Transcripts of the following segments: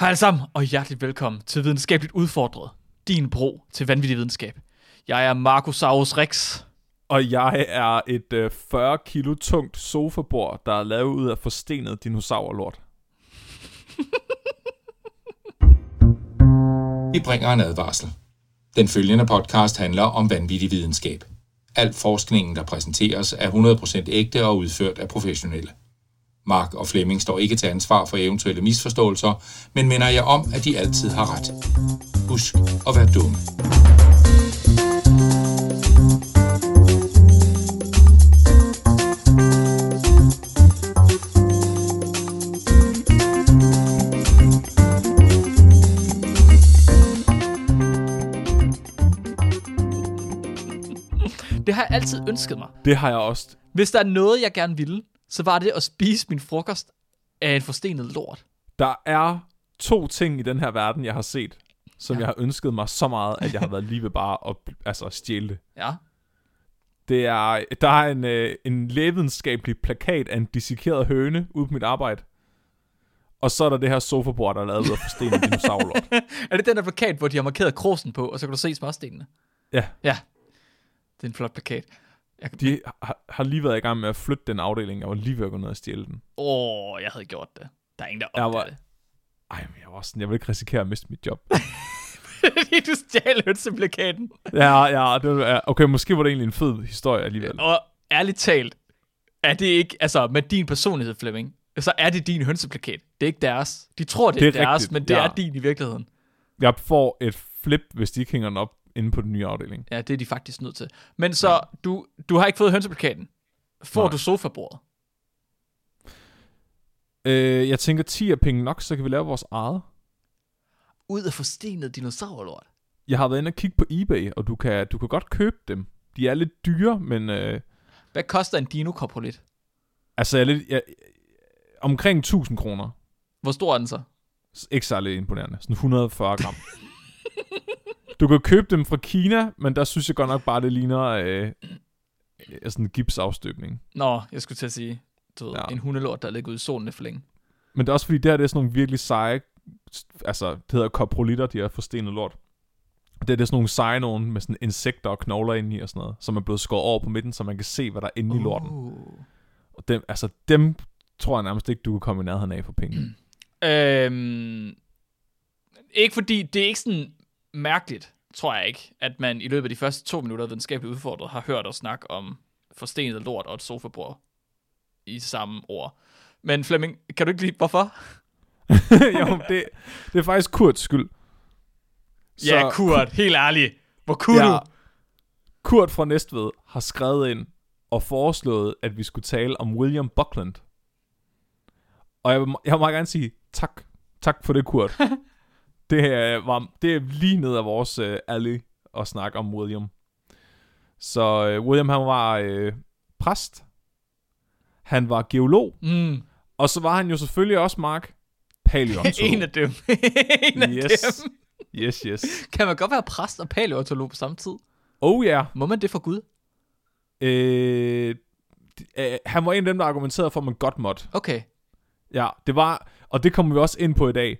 Hej alle sammen, og hjerteligt velkommen til Videnskabeligt Udfordret. Din bro til vanvittig videnskab. Jeg er Marcosaurus Rex. Og jeg er et øh, 40 kilo tungt sofabord, der er lavet ud af forstenet dinosaurlort. Vi bringer en advarsel. Den følgende podcast handler om vanvittig videnskab. Al forskningen, der præsenteres, er 100% ægte og udført af professionelle. Mark og Flemming står ikke til ansvar for eventuelle misforståelser, men minder jer om, at de altid har ret. Husk at være dumme. Det har jeg altid ønsket mig. Det har jeg også. Hvis der er noget, jeg gerne ville, så var det at spise min frokost af en forstenet lort. Der er to ting i den her verden, jeg har set, som Ja. jeg har ønsket mig så meget, at jeg har været lige ved bare at altså, stjæle det. Ja. Det er, der er en, øh, en lægevidenskabelig plakat af en dissekeret høne ude på mit arbejde. Og så er der det her sofabord, der er lavet ud af forstenet dinosaurlort. Er det den der plakat, hvor de har markeret krosen på, og så kan du se småstenene? Ja, Ja. Det er en flot plakat. Jeg de har, har lige været i gang med at flytte den afdeling. Jeg var lige ved at gå ned og stjæle den. Åh, jeg havde gjort det. Der er ingen, der Jeg opdager var- det. Ej, men jeg var sådan, jeg vil ikke risikere at miste mit job. Fordi du stjal hønseplakaten. ja, ja, det var, okay, måske var det egentlig en fed historie alligevel. Og ærligt talt, er det ikke, altså med din personlighed, Flemming, så er det din hønseplakat. Det er ikke deres. De tror, det, Det er, er deres, rigtigt, men det ja. er din i virkeligheden. Jeg får et flip, hvis de ikke hænger den op inde på den nye afdeling. Ja, det er de faktisk nødt til. Men så, du, du har ikke fået hønseplakaten. Får Nej. du sofabordet? Øh, jeg tænker 10 er penge nok, så kan vi lave vores eget. Ud af forstenet dinosaurlort. Jeg har været inde og kigge på eBay, og du kan, du kan godt købe dem. De er lidt dyre, men øh, Hvad koster en dino coprolit? altså jeg er lidt, jeg, omkring 1000 kroner. Hvor stor er den så? Ikke særlig imponerende. Sådan 140 gram. du kan købe dem fra Kina, men der synes jeg godt nok bare, det ligner øh, sådan en gipsafstøbning. Nå, jeg skulle til at sige, du ved, Ja. en hundelort, der ligger ude i solen for længe. Men det er også fordi, det her det er sådan nogle virkelig seje, altså det hedder koprolitter, de her forstenet lort. Det er, det sådan nogle seje nogen med sådan insekter og knogler inde i og sådan noget, som er blevet skåret over på midten, så man kan se, hvad der er inde i lorten. Uh. Og dem, altså dem tror jeg nærmest ikke, du kan komme i nærheden af for penge. Øhm, ikke fordi, det er ikke sådan mærkeligt, tror jeg ikke, at man i løbet af de første to minutter af videnskabeligt udfordret har hørt os snakke om forstenet lort og et sofabord i samme ord. Men Flemming, kan du ikke lide, hvorfor? jo, det, det er faktisk Kurts skyld. Så, ja, Kurt, helt ærligt. Hvor kunne ja, du? Kurt fra Næstved har skrevet ind og foreslået, at vi skulle tale om William Buckland. Og jeg jeg vil meget gerne sige tak. Tak for det, Kurt. det, er, var, det er lige ned af vores uh, alley at snakke om William. Så uh, William, han var uh, præst. Han var geolog. Mm, Og så var han jo selvfølgelig også, Mark, paleontolog. en af dem. en af yes. dem. yes, yes. Kan man godt være præst og paleontolog på samme tid? Oh ja. Yeah. Må man det for Gud? Øh, øh, han var en af dem, der argumenterede for, at man godt måtte. Okay. Ja, det var, og det kommer vi også ind på i dag.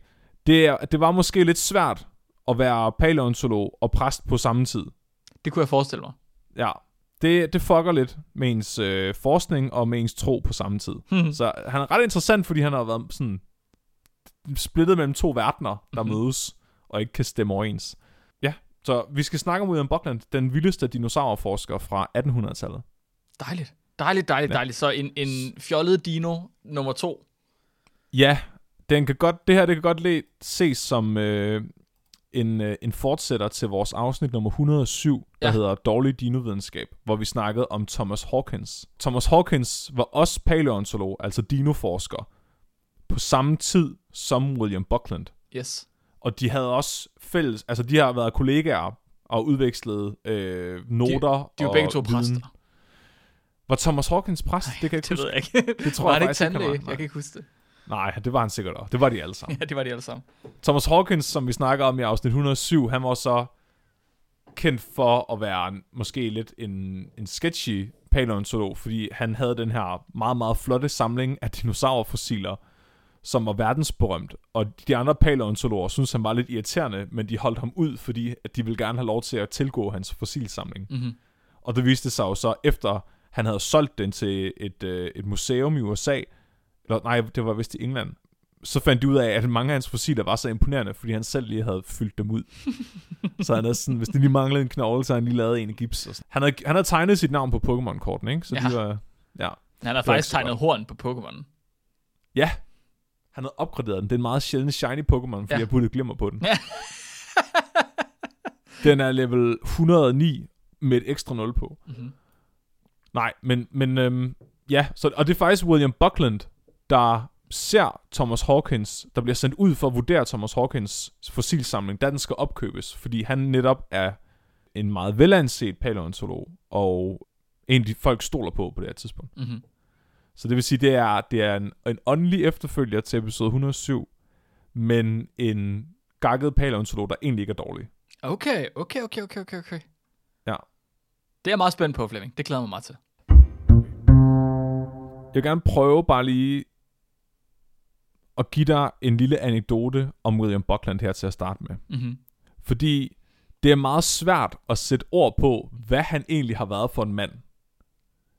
Det, det var måske lidt svært at være paleontolog og præst på samme tid. Det kunne jeg forestille mig. Ja, det, det fucker lidt med ens øh, forskning og med ens tro på samme tid. Hmm. Så han er ret interessant, fordi han har været sådan splittet mellem to verdener, der Mhm. mødes og ikke kan stemme overens. Ja, så vi skal snakke om William Buckland, den vildeste dinosaurforsker fra 1800-tallet. Dejligt. Dejligt, dejligt, Ja. dejligt. Så en, en fjollet dino nummer to. Ja, den kan godt, det her det kan godt le, ses som øh, en, øh, en fortsætter til vores afsnit nummer 107, der Ja. hedder Dårlig dinovidenskab, hvor vi snakkede om Thomas Hawkins. Thomas Hawkins var også paleontolog, altså dinoforsker, på samme tid som William Buckland. Yes. Og de havde også fælles, altså de har været kollegaer og udvekslet øh, noter De er jo og begge to viden. præster. Var Thomas Hawkins præst? Ej, det kan jeg ikke det huske. ved jeg ikke. Det tror var jeg han ikke tandlæge? var. Nej. Jeg kan ikke huske det. Nej, det var han sikkert også. Det var de alle sammen. Ja, det var de alle sammen. Thomas Hawkins, som vi snakker om i afsnit 107, han var så kendt for at være en, måske lidt en, en sketchy paleontolog, fordi han havde den her meget, meget flotte samling af dinosaurfossiler, som var verdensberømt, og de andre paleontologer synes han var lidt irriterende, men de holdt ham ud, fordi at de ville gerne have lov til at tilgå hans fossilsamling. Mm-hmm. Og det viste sig jo så, efter han havde solgt den til et, øh, et museum i USA, eller nej, det var vist i England, så fandt de ud af, at mange af hans fossiler var så imponerende, fordi han selv lige havde fyldt dem ud. så han havde sådan, hvis det lige manglede en knogle, så han lige lavet en i gips. Og sådan. han, havde, han havde tegnet sit navn på Pokémon-korten, ikke? Så Ja. de var, ja. Han har faktisk tegnet horn på Pokémon. Ja, han havde opgraderet den. Det er en meget sjælden shiny Pokémon, fordi Ja. ja. jeg puttede glimmer på den. Ja. den er level 109 med et ekstra 0 på. Mm-hmm. Nej, men, men øhm, ja, så, og det er faktisk William Buckland, der ser Thomas Hawkins, der bliver sendt ud for at vurdere Thomas Hawkins fossilsamling, da den skal opkøbes, fordi han netop er en meget velanset paleontolog, og en de folk stoler på på det her tidspunkt. Mm-hmm. Så det vil sige, det er, det er en, en åndelig efterfølger til episode 107, men en gakket paleontolog, der egentlig ikke er dårlig. Okay, okay, okay, okay, okay, okay. Ja. Det er jeg meget spændt på, Flemming. Det glæder mig meget til. Jeg vil gerne prøve bare lige at give dig en lille anekdote om William Buckland her til at starte med. Mm-hmm. Fordi det er meget svært at sætte ord på, hvad han egentlig har været for en mand.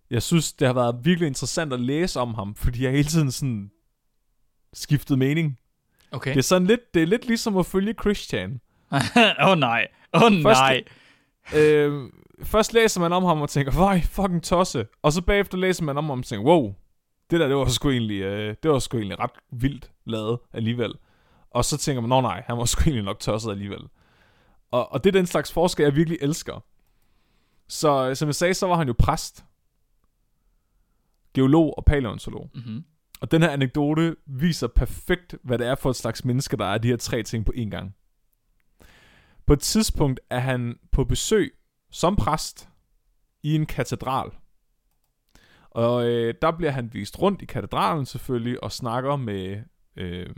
Jeg synes, det har været virkelig interessant at læse om ham, fordi jeg hele tiden sådan skiftet mening. Okay. Det er sådan lidt, det er lidt ligesom at følge Christian. Åh oh, nej. Åh oh, Første- nej. øh, først læser man om ham og tænker, vej, fucking tosse. Og så bagefter læser man om ham og tænker, wow, det der, det var sgu egentlig, øh, det var sgu egentlig ret vildt lavet alligevel. Og så tænker man, nå nej, han var sgu egentlig nok tosset alligevel. Og, og det er den slags forskel, jeg virkelig elsker. Så øh, som jeg sagde, så var han jo præst, geolog og paleontolog. Mm-hmm. Og den her anekdote viser perfekt, hvad det er for et slags menneske, der er de her tre ting på én gang. På et tidspunkt er han på besøg som præst i en katedral. Og øh, der bliver han vist rundt i katedralen selvfølgelig, og snakker med øh,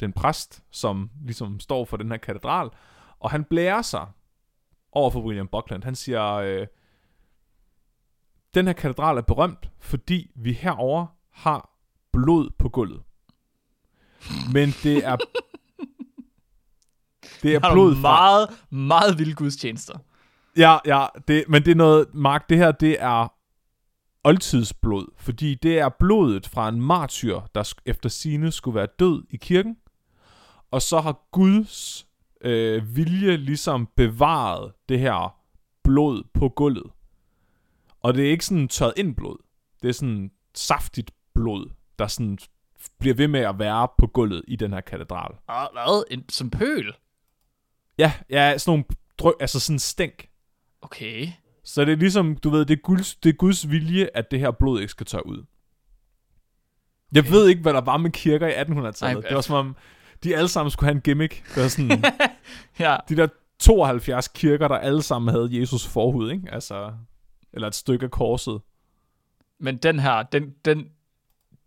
den præst, som ligesom står for den her katedral. Og han blærer sig over for William Buckland. Han siger, øh, den her katedral er berømt, fordi vi herover har blod på gulvet. Men det er det er Har blod fra meget, meget vilde gudstjenester. Ja, ja, det, men det er noget, Mark, det her, det er oldtidsblod, fordi det er blodet fra en martyr, der efter sine skulle være død i kirken, og så har Guds øh, vilje ligesom bevaret det her blod på gulvet. Og det er ikke sådan tørret ind blod. Det er sådan saftigt blod, der sådan bliver ved med at være på gulvet i den her katedral. Ah, hvad? En, som pøl? Ja, ja, sådan nogle drø- altså sådan stænk. Okay. Så det er ligesom, du ved, det er, Guds, det er Guds vilje, at det her blod ikke skal tørre ud. Jeg ved ikke, hvad der var med kirker i 1800-tallet. Ej, det var som om, de alle sammen skulle have en gimmick. Det var sådan, Ja. de der 72 kirker, der alle sammen havde Jesus forhud, ikke? Altså, eller et stykke af korset. Men den her, den, den,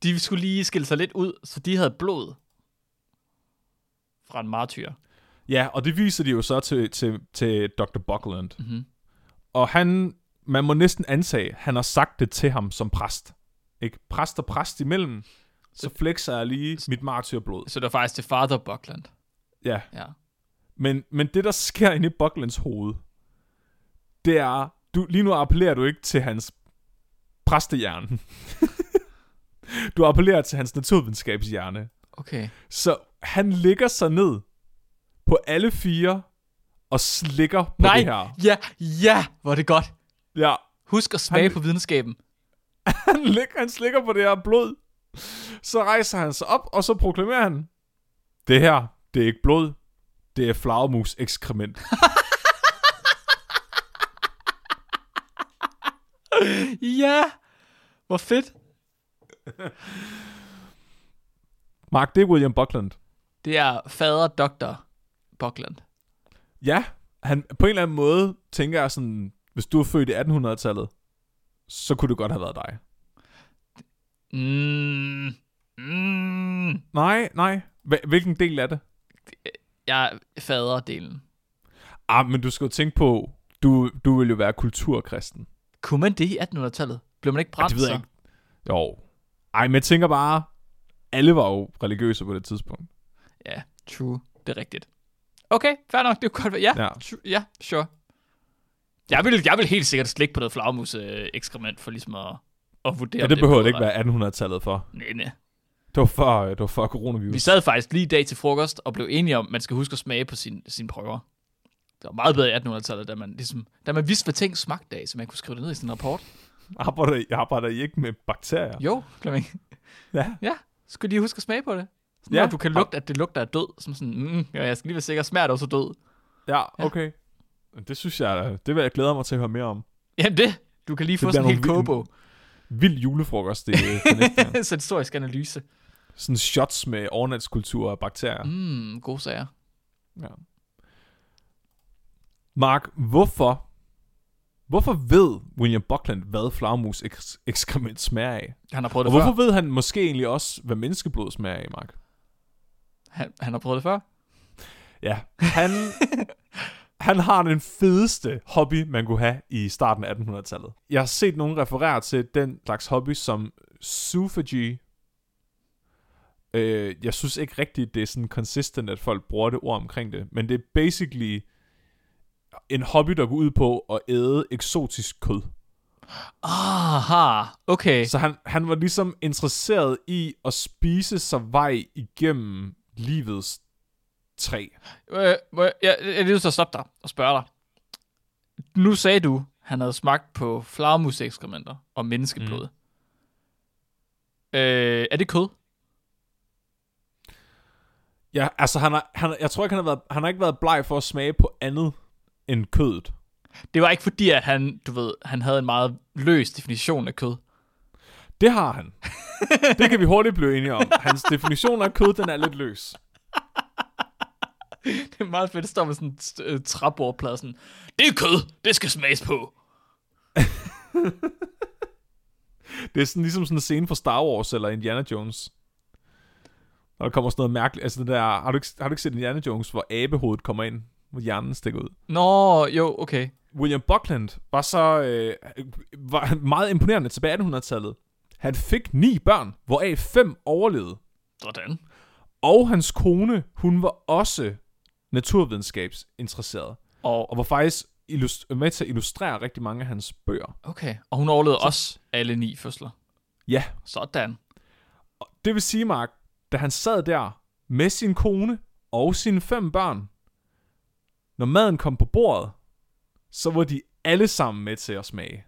de skulle lige skille sig lidt ud, så de havde blod fra en martyr. Ja, og det viser de jo så til, til, til Dr. Buckland. Mm-hmm. Og han, man må næsten antage, han har sagt det til ham som præst. Ikke? Præst og præst imellem, så flexer jeg lige mit martyrblod. Så det var faktisk til Father Buckland. Ja, Ja. Men, men det, der sker inde i Bucklands hoved, det er, du, lige nu appellerer du ikke til hans præstehjerne. du appellerer til hans naturvidenskabshjerne. Okay. Så han ligger sig ned på alle fire og slikker på Nej, det her. ja, ja, hvor er det godt. Ja, Husk at smage Han- på videnskaben. han, ligger, han slikker på det her blod. Så rejser han sig op, og så proklamerer han, det her, det er ikke blod, det er flagermus ekskrement. Ja, hvor fedt. Mark, det er William Buckland. Det er fader Dr. Buckland. Ja, han, på en eller anden måde tænker jeg sådan, hvis du er født i 1800-tallet, så kunne det godt have været dig. Mm, mm, Nej, nej. Hvilken del er det? jeg er faderdelen. Ah, men du skal jo tænke på, du, du vil jo være kulturkristen. Kunne man det i 1800-tallet? Blev man ikke brændt det ved jeg så? ikke. Jo. Ej, men jeg tænker bare, alle var jo religiøse på det tidspunkt. Ja, true. Det er rigtigt. Okay, fair nok. Det er godt. Ja, Ja. ja. Ja sure. Jeg vil, jeg vil helt sikkert slikke på noget flagmus øh, ekskrement for ligesom at, at vurdere, Ja, det behøver det ikke være 1800-tallet for. Nej, nej. Det var for, øh, det var for Vi coronavirus. sad faktisk lige i dag til frokost og blev enige om, at man skal huske at smage på sin, sine prøver. Det var meget bedre i 1800-tallet, da man, ligesom, da man vidste, hvad ting smagte af, så man kunne skrive det ned i sin rapport. Arbejder, I- arbejder I ikke med bakterier? Jo, Flemming. Ja. Ja, skulle lige huske at smage på det. Sådan, Ja. ja. du kan lugte, at det lugter af død. Som sådan, mm, ja, jeg skal lige være sikker, smager det også død? Ja, okay. Det synes jeg, det vil jeg glæde mig til at høre mere om. Jamen det, du kan lige Det få sådan en hel kobo. Vild julefrokost, det er til næste gang. Sensorisk analyse. Sådan shots med overnatskultur og bakterier. Mm, gode sager. Ja. Mark, hvorfor, hvorfor ved William Buckland, hvad flagmus eks- ekskrement smager af? Han har prøvet Og det hvorfor før. ved han måske egentlig også, hvad menneskeblod smager af, Mark? Han, han har prøvet det før. Ja, han, han har den fedeste hobby, man kunne have i starten af 1800-tallet. Jeg har set nogen referere til den slags hobby som suffrage. Øh, jeg synes ikke rigtigt, det er sådan consistent, at folk bruger det ord omkring det. Men det er basically en hobby, der går ud på at æde eksotisk kød. Aha, okay. Så han, han var ligesom interesseret i at spise sig vej igennem livets træ. Øh, jeg, jeg, jeg er at stoppe dig og spørge dig. Nu sagde du, han havde smagt på flagmusekskrementer og menneskeblod. Mm. Øh, er det kød? Ja, altså han har, han, jeg tror ikke, han har, været, han har ikke været bleg for at smage på andet end kødet. Det var ikke fordi, at han, du ved, han havde en meget løs definition af kød. Det har han. det kan vi hurtigt blive enige om. Hans definition af kød, den er lidt løs. Det er meget fedt, det står med sådan en øh, træbordplade sådan, det er kød, det skal smages på. Det er sådan ligesom sådan en scene fra Star Wars eller Indiana Jones. Og der kommer sådan noget mærkeligt. Altså det der, har du ikke, har du ikke set Indiana Jones, hvor abehovedet kommer ind, hvor hjernen stikker ud? Nå, jo, okay. William Buckland var så øh, var meget imponerende tilbage i 1800-tallet. Han fik ni børn, hvoraf fem overlevede. Sådan. Og hans kone, hun var også naturvidenskabsinteresseret. Og, Og var faktisk illust- med til at illustrere rigtig mange af hans bøger. okay. Og hun overlevede også alle ni fødsler. Ja, Sådan. det vil sige, Mark, da han sad der med sin kone og sine fem børn, når maden kom på bordet, så var de alle sammen med til at smage.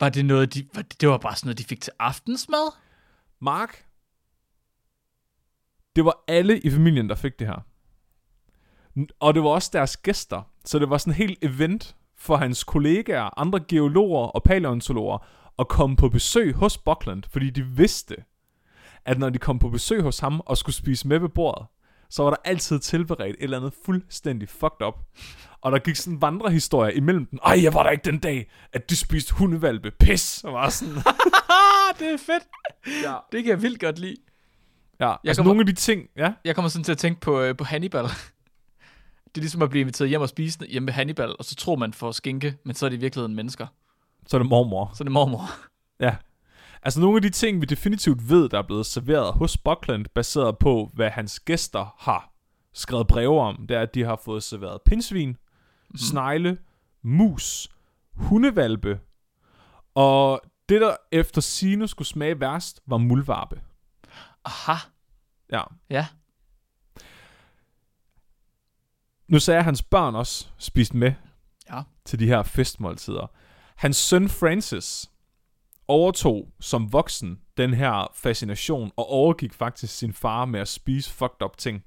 Var det noget, de, var det, det var bare sådan noget, de fik til aftensmad? Mark, det var alle i familien, der fik det her. Og det var også deres gæster. Så det var sådan en helt event for hans kollegaer, andre geologer og paleontologer at komme på besøg hos Buckland, fordi de vidste, at når de kom på besøg hos ham og skulle spise med ved bordet, så var der altid tilberedt et eller andet fuldstændig fucked up. Og der gik sådan en vandrehistorie imellem dem. Ej, jeg var der ikke den dag, at de spiste hundevalpe. Pis! Og var sådan, det er fedt. ja. Det kan jeg vildt godt lide. Ja, altså kommer- nogle af de ting, ja. Jeg kommer sådan til at tænke på, øh, på Hannibal. Det er ligesom at blive inviteret hjem og spise hjemme med Hannibal, og så tror man for skinke, men så er det i virkeligheden mennesker. Så er det mormor. Så er det mormor. Ja. Altså nogle af de ting, vi definitivt ved, der er blevet serveret hos Buckland, baseret på, hvad hans gæster har skrevet breve om, det er, at de har fået serveret pindsvin, mm. snegle, mus, hundevalpe, og det, der efter sine skulle smage værst, var muldvarpe. Aha. Ja. Ja. Nu sagde jeg, at hans børn også spiste med Ja. til de her festmåltider. Hans søn Francis overtog som voksen den her fascination og overgik faktisk sin far med at spise fucked up ting.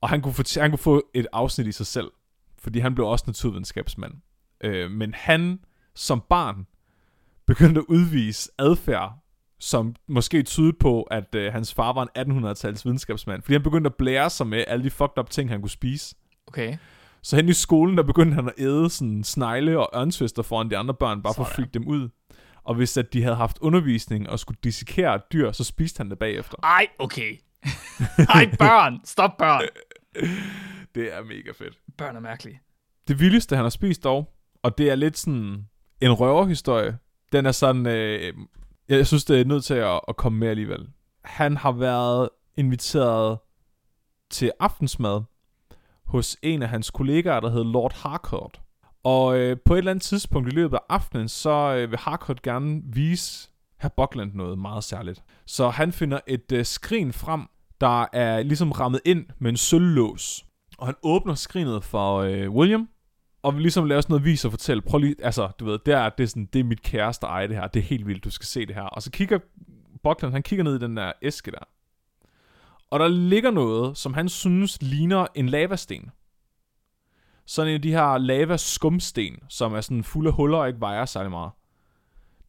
Og han kunne, få, han kunne få et afsnit i sig selv, fordi han blev også naturvidenskabsmand. Øh, men han som barn begyndte at udvise adfærd, som måske tydede på, at øh, hans far var en 1800-tals videnskabsmand. Fordi han begyndte at blære sig med alle de fucked up ting, han kunne spise. Okay. Så hen i skolen, der begyndte han at æde sådan snegle og ørnsvester foran de andre børn, bare for at Sådan. freak dem ud. Og hvis at de havde haft undervisning og skulle dissekere et dyr, så spiste han det bagefter. Ej, okay. Ej, børn. Stop børn. Det er mega fedt. Børn er mærkelige. Det vildeste, han har spist dog, og det er lidt sådan en røverhistorie, den er sådan, øh, Jeg synes, det er nødt til at, at komme med alligevel. Han har været inviteret til aftensmad hos en af hans kollegaer, der hedder Lord Harcourt. Og øh, på et eller andet tidspunkt i løbet af aftenen, så øh, vil Harcourt gerne vise herr Buckland noget meget særligt. Så han finder et øh, skrin frem, der er ligesom rammet ind med en sølvlås. Og han åbner skrinet for øh, William, og vil ligesom lave sådan noget vis og fortælle, prøv lige, altså, du ved, der er det sådan, det er mit kæreste eje det her, det er helt vildt, du skal se det her. Og så kigger Buckland, han kigger ned i den der æske der. Og der ligger noget, som han synes ligner en lavasten. Sådan en af de her lava skumsten, som er sådan fuld af huller og ikke vejer særlig meget.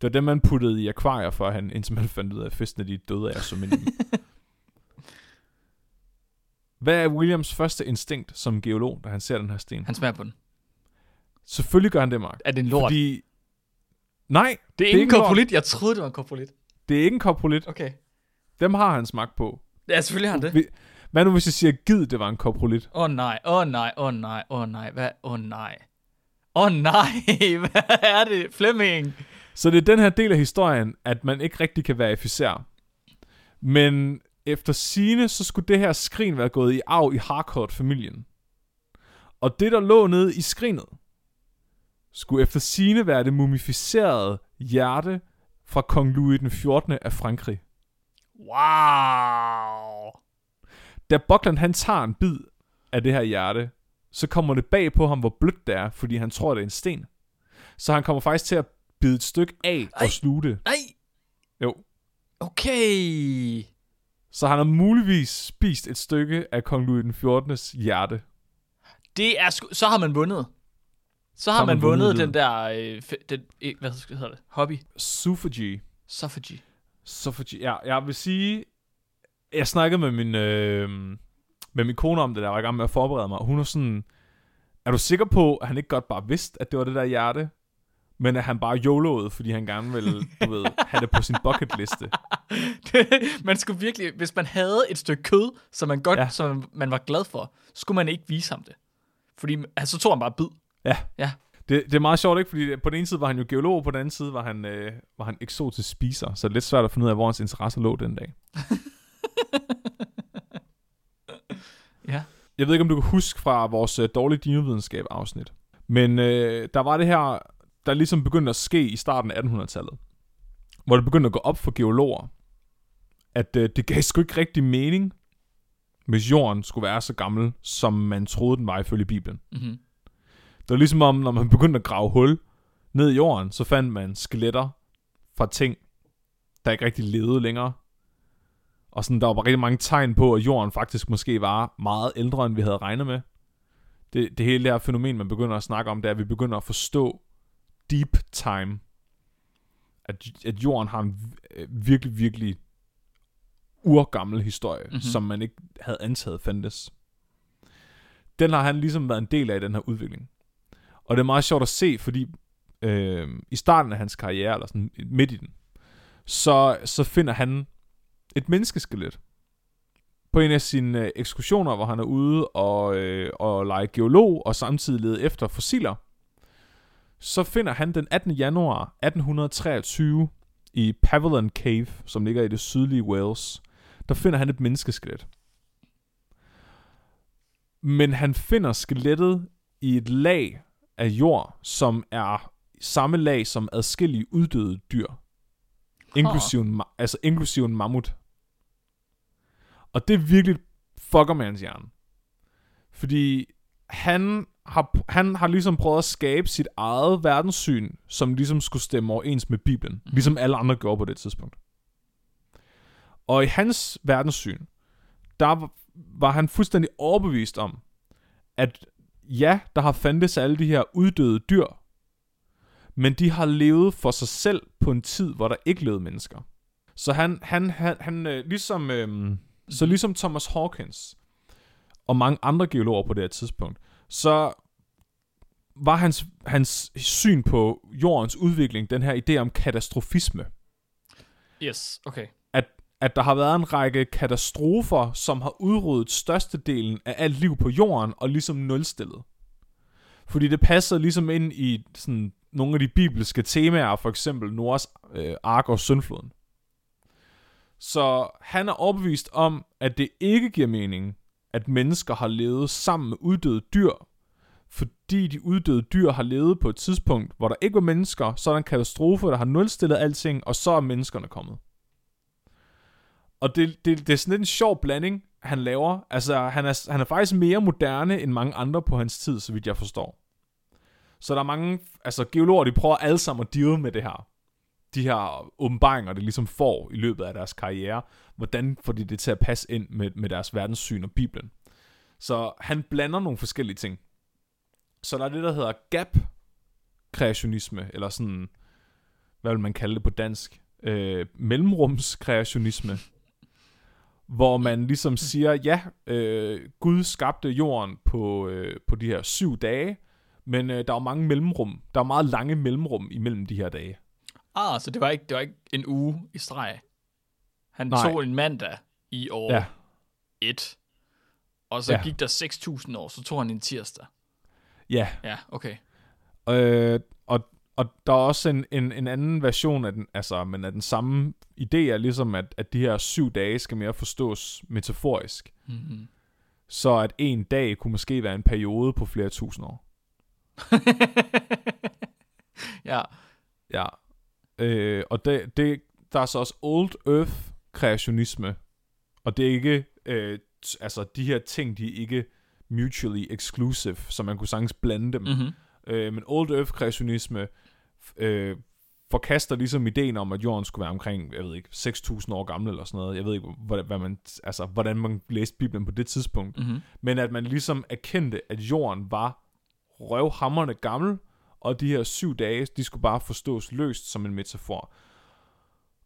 Det var dem, man puttede i akvarier for han, indtil man fandt ud af, at fiskene de døde af som ind Hvad er Williams første instinkt som geolog, da han ser den her sten? Han smager på den. Selvfølgelig gør han det, Mark. Er det en lort? Fordi... Nej, det er ikke en koprolit. Jeg troede, det var en koprolit. det er ikke en koprolit. Okay. Dem har han smagt på. Ja, selvfølgelig har han det. Hvad nu, hvis jeg siger, gid det var en koprolit? Åh oh, nej, åh oh, nej, åh oh, nej, åh oh, nej, hvad? Åh oh, nej. Åh oh, nej, hvad er det? Flemming. Så det er den her del af historien, at man ikke rigtig kan verificere. Men efter sine så skulle det her skrin være gået i arv i Harcourt-familien. Og det, der lå nede i skrinet, skulle efter sine være det mumificerede hjerte fra kong Louis den 14. af Frankrig. Wow. Da Buckland han tager en bid af det her hjerte, så kommer det bag på ham, hvor blødt det er, fordi han tror, det er en sten. Så han kommer faktisk til at bide et stykke af Ej. og sluge det. Nej. Jo. Okay. Så han har muligvis spist et stykke af kong Louis den 14. hjerte. Det er sku... Så har man vundet. Så har, Har man, man vundet, vundet den der... Øh, den, øh, hvad hedder det? Hobby. Suffrage. Suffrage. Suffrage. Ja, jeg vil sige... Jeg snakkede med min, øh, med min kone om det der, var i gang med at forberede mig. og Hun er sådan... Er du sikker på, at han ikke godt bare vidste, at det var det der hjerte? Men at han bare YOLO'ede, fordi han gerne ville, du ved, have det på sin bucket liste. man skulle virkelig... Hvis man havde et stykke kød, som man godt... Ja. Som man var glad for, skulle man ikke vise ham det. Fordi altså, så tog han bare bid. Ja. Ja. Det, det er meget sjovt, ikke? Fordi på den ene side var han jo geolog, på den anden side var han, øh, var han eksotisk spiser. Så det er lidt svært at finde ud af, hvor hans interesse lå den dag. Ja. Jeg ved ikke, om du kan huske fra vores øh, dårlige dinovidenskab afsnit. Men øh, der var det her, der ligesom begyndte at ske i starten af 1800-tallet. Hvor det begyndte at gå op for geologer, at øh, det gav sgu ikke rigtig mening, hvis jorden skulle være så gammel, som man troede, den var ifølge Bibelen. Mm-hmm. Det var ligesom om, når man begyndte at grave hul ned i jorden, så fandt man skeletter fra ting, der ikke rigtig levede længere. Og sådan, der var rigtig mange tegn på, at jorden faktisk måske var meget ældre, end vi havde regnet med. Det, det hele det her fænomen, man begynder at snakke om, det er, at vi begynder at forstå deep time. At, at jorden har en øh, virkelig, virkelig urgammel historie, Mhm. mm-hmm. som man ikke havde antaget fandtes. Den har han ligesom været en del af, den her udvikling. Og det er meget sjovt at se, fordi øh, i starten af hans karriere, eller sådan midt i den, så, så finder han et menneskeskelet på en af sine øh, ekskursioner, hvor han er ude og, øh, og lege geolog, og samtidig lede efter fossiler. Så finder han den 18. januar 1823 i Pavilion Cave, som ligger i det sydlige Wales, der finder han et menneskeskelet. Men han finder skelettet i et lag af jord, som er samme lag som adskillige uddøde dyr. Inklusive en, ma- altså inklusive en mammut. Og det virkelig fucker med hans hjerne. Fordi han har, han har ligesom prøvet at skabe sit eget verdenssyn, som ligesom skulle stemme overens med Bibelen. Mhm. Ligesom alle andre gjorde på det tidspunkt. Og i hans verdenssyn, der var- han fuldstændig overbevist om, at ja, der har fandtes alle de her uddøde dyr, men de har levet for sig selv på en tid, hvor der ikke levede mennesker. Så han, han, han, han øh, ligesom, øh, så ligesom Thomas Hawkins og mange andre geologer på det her tidspunkt, så var hans, hans syn på jordens udvikling den her idé om katastrofisme. Yes, okay. At der har været en række katastrofer, som har udryddet størstedelen af alt liv på jorden, og ligesom nulstillet. Fordi det passer ligesom ind i sådan nogle af de bibelske temaer, for eksempel Noahs øh, ark og syndfloden. Så han er overbevist om, at det ikke giver mening, at mennesker har levet sammen med uddøde dyr, fordi de uddøde dyr har levet på et tidspunkt, hvor der ikke var mennesker, så er der en katastrofe, der har nulstillet alting, og så er menneskerne kommet. Og det, det, det er sådan lidt en sjov blanding, han laver. Altså, han er, han er faktisk mere moderne end mange andre på hans tid, så vidt jeg forstår. Så der er mange, altså geologer, de prøver alle sammen at deal med det her. De her åbenbaringer, det ligesom får i løbet af deres karriere. Hvordan får de det til at passe ind med, med deres verdenssyn og Bibelen. Så han blander nogle forskellige ting. Så der er det, der hedder gap-kreationisme, eller sådan, hvad vil man kalde det på dansk? Øh, mellemrumskreationisme. hvor man ligesom siger, ja, øh, Gud skabte jorden på, øh, på de her syv dage, men øh, der er mange mellemrum. Der er meget lange mellemrum imellem de her dage. Ah, så det var ikke, det var ikke en uge i streg. Han Nej. tog en mandag i år Ja. 1, og så Ja. gik der 6.000 år, så tog han en tirsdag. Ja, Ja, okay. øh, og, og der er også en, en, en anden version af den, altså, men af den samme idé er ligesom, at, at de her syv dage skal mere forstås metaforisk. Mm-hmm. Så at en dag kunne måske være en periode på flere tusind år. ja, Ja. Øh, og det, det, der er så også Old Earth kreationisme. Og det er ikke, øh, t- altså de her ting, de er ikke mutually exclusive, så man kunne sagtens blande dem. mm-hmm. Øh, men Old Earth kreationisme øh, forkaster ligesom ideen om, at jorden skulle være omkring, jeg ved ikke, 6.000 år gammel eller sådan noget. Jeg ved ikke, hvad, hvad man, altså, hvordan man læste Bibelen på det tidspunkt. Mm-hmm. Men at man ligesom erkendte, at jorden var røvhammerne gammel, og de her syv dage, de skulle bare forstås løst som en metafor.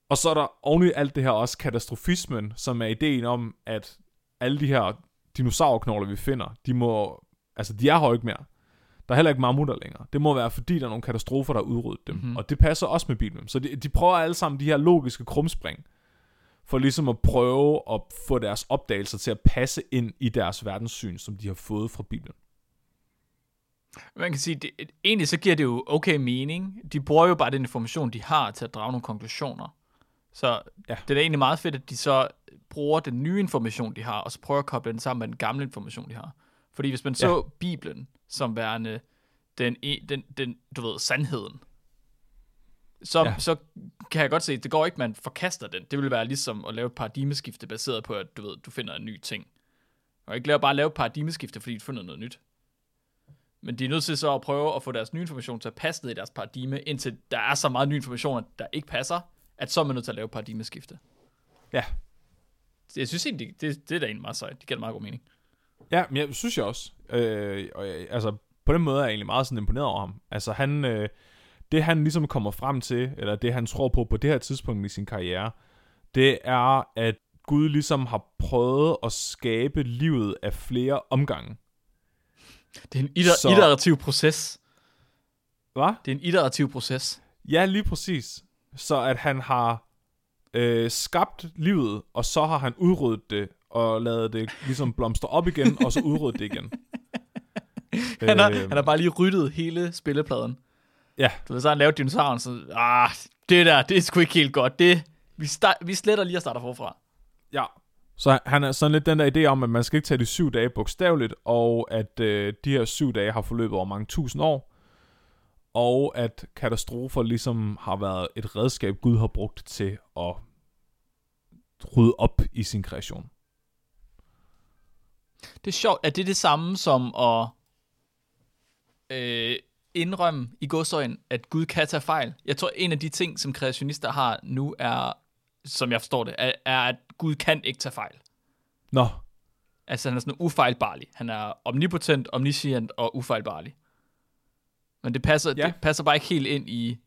Og så er der oven i alt det her også katastrofismen, som er ideen om, at alle de her dinosaurknogler, vi finder, de må, altså de er her ikke mere. Der er heller ikke mammutter længere. Det må være, fordi der er nogle katastrofer, der har udryddet dem. Mm-hmm. Og det passer også med Bibelen. Så de, de prøver alle sammen de her logiske krumspring, for ligesom at prøve at få deres opdagelser til at passe ind i deres verdenssyn, som de har fået fra Bibelen. Man kan sige, det, egentlig så giver det jo okay mening. De bruger jo bare den information, de har til at drage nogle konklusioner. Så Ja. det er da egentlig meget fedt, at de så bruger den nye information, de har, og så prøver at koble den sammen med den gamle information, de har. Fordi hvis man så ja. Bibelen som værende den, e- den, den, du ved, sandheden, så, Ja. så kan jeg godt se, at det går ikke, man forkaster den. Det vil være ligesom at lave et paradigmeskifte baseret på, at du ved, du finder en ny ting. Og ikke lave, bare lave et paradigmeskifte, fordi du finder noget nyt. Men de er nødt til så at prøve at få deres nye information til at passe ned i deres paradigme, indtil der er så meget ny information, der ikke passer, at så er man nødt til at lave paradigmeskifte. Ja, jeg synes egentlig, det, det er da egentlig meget sejt. Det giver meget god mening. Ja, men jeg synes jeg også. Øh, og jeg, altså, på den måde er jeg egentlig meget sådan imponeret over ham. Altså, han, øh, det han ligesom kommer frem til, eller det han tror på på det her tidspunkt i sin karriere, det er, at Gud ligesom har prøvet at skabe livet af flere omgange. Det er en iter- Så- iterativ proces. Hvad? Det er en iterativ proces. Ja, lige præcis. Så at han har øh, skabt livet, og så har han udryddet det, og lavet det ligesom blomstre op igen, og så udryddet det igen. Han har, Øh, han har bare lige ryddet hele spillepladen. Ja, Du ved, så han lavet dinosauren, så ah, det der, det er sgu ikke helt godt. Det, vi, start, vi sletter lige og starter forfra. Ja. Så han er sådan lidt den der idé om, at man skal ikke tage de syv dage bogstaveligt, og at øh, de her syv dage har forløbet over mange tusind år, og at katastrofer ligesom har været et redskab, Gud har brugt til at rydde op i sin kreation. Det er sjovt. Er det det samme som at øh, indrømme i godsøjen, at Gud kan tage fejl? Jeg tror, en af de ting, som kreationister har nu, er, som jeg forstår det, er, er at Gud kan ikke tage fejl. Nå, Altså, han er sådan ufejlbarlig. Han er omnipotent, omniscient og ufejlbarlig. Men det passer, Ja. det passer bare ikke helt ind i...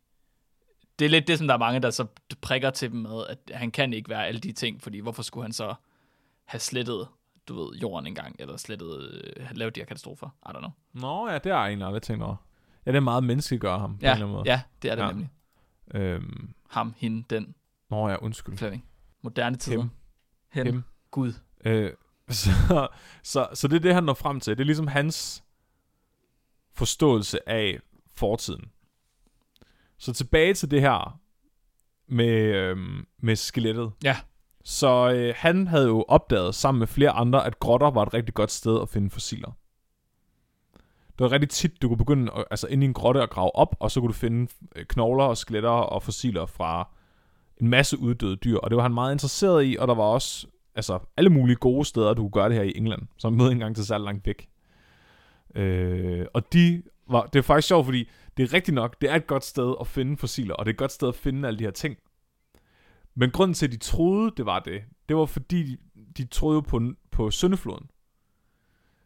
Det er lidt det, som der er mange, der så prikker til dem med, at han kan ikke være alle de ting, fordi hvorfor skulle han så have slettet, du ved, jorden engang, eller slettet, øh, lavet de her katastrofer? I don't know. Nå ja, det har jeg egentlig aldrig tænkt over. Ja, det er meget menneskeliggøre ham på en eller anden måde. ja, det er det ja. nemlig. Øhm, Ham, hende, den, nå ja, undskyld. Flemming. Moderne tider. Hem. Hen. Hem. Gud. Øh, så, så, så det er det, han når frem til. Det er ligesom hans forståelse af fortiden. Så tilbage til det her med, øhm, med skelettet. Ja. Så øh, han havde jo opdaget sammen med flere andre, at grotter var et rigtig godt sted at finde fossiler. Det var rigtig tit, du kunne begynde at, altså ind i en grotte og grave op, og så kunne du finde øh, knogler og skeletter og fossiler fra en masse uddøde dyr, og det var han meget interesseret i, og der var også altså, alle mulige gode steder, du kunne gøre det her i England, som mødte engang til særlig langt væk. Øh, og de var, det er faktisk sjovt, fordi det er rigtigt nok, det er et godt sted at finde fossiler, og det er et godt sted at finde alle de her ting. Men grunden til, at de troede, det var det, det var fordi, de, de troede på, på Søndefloden.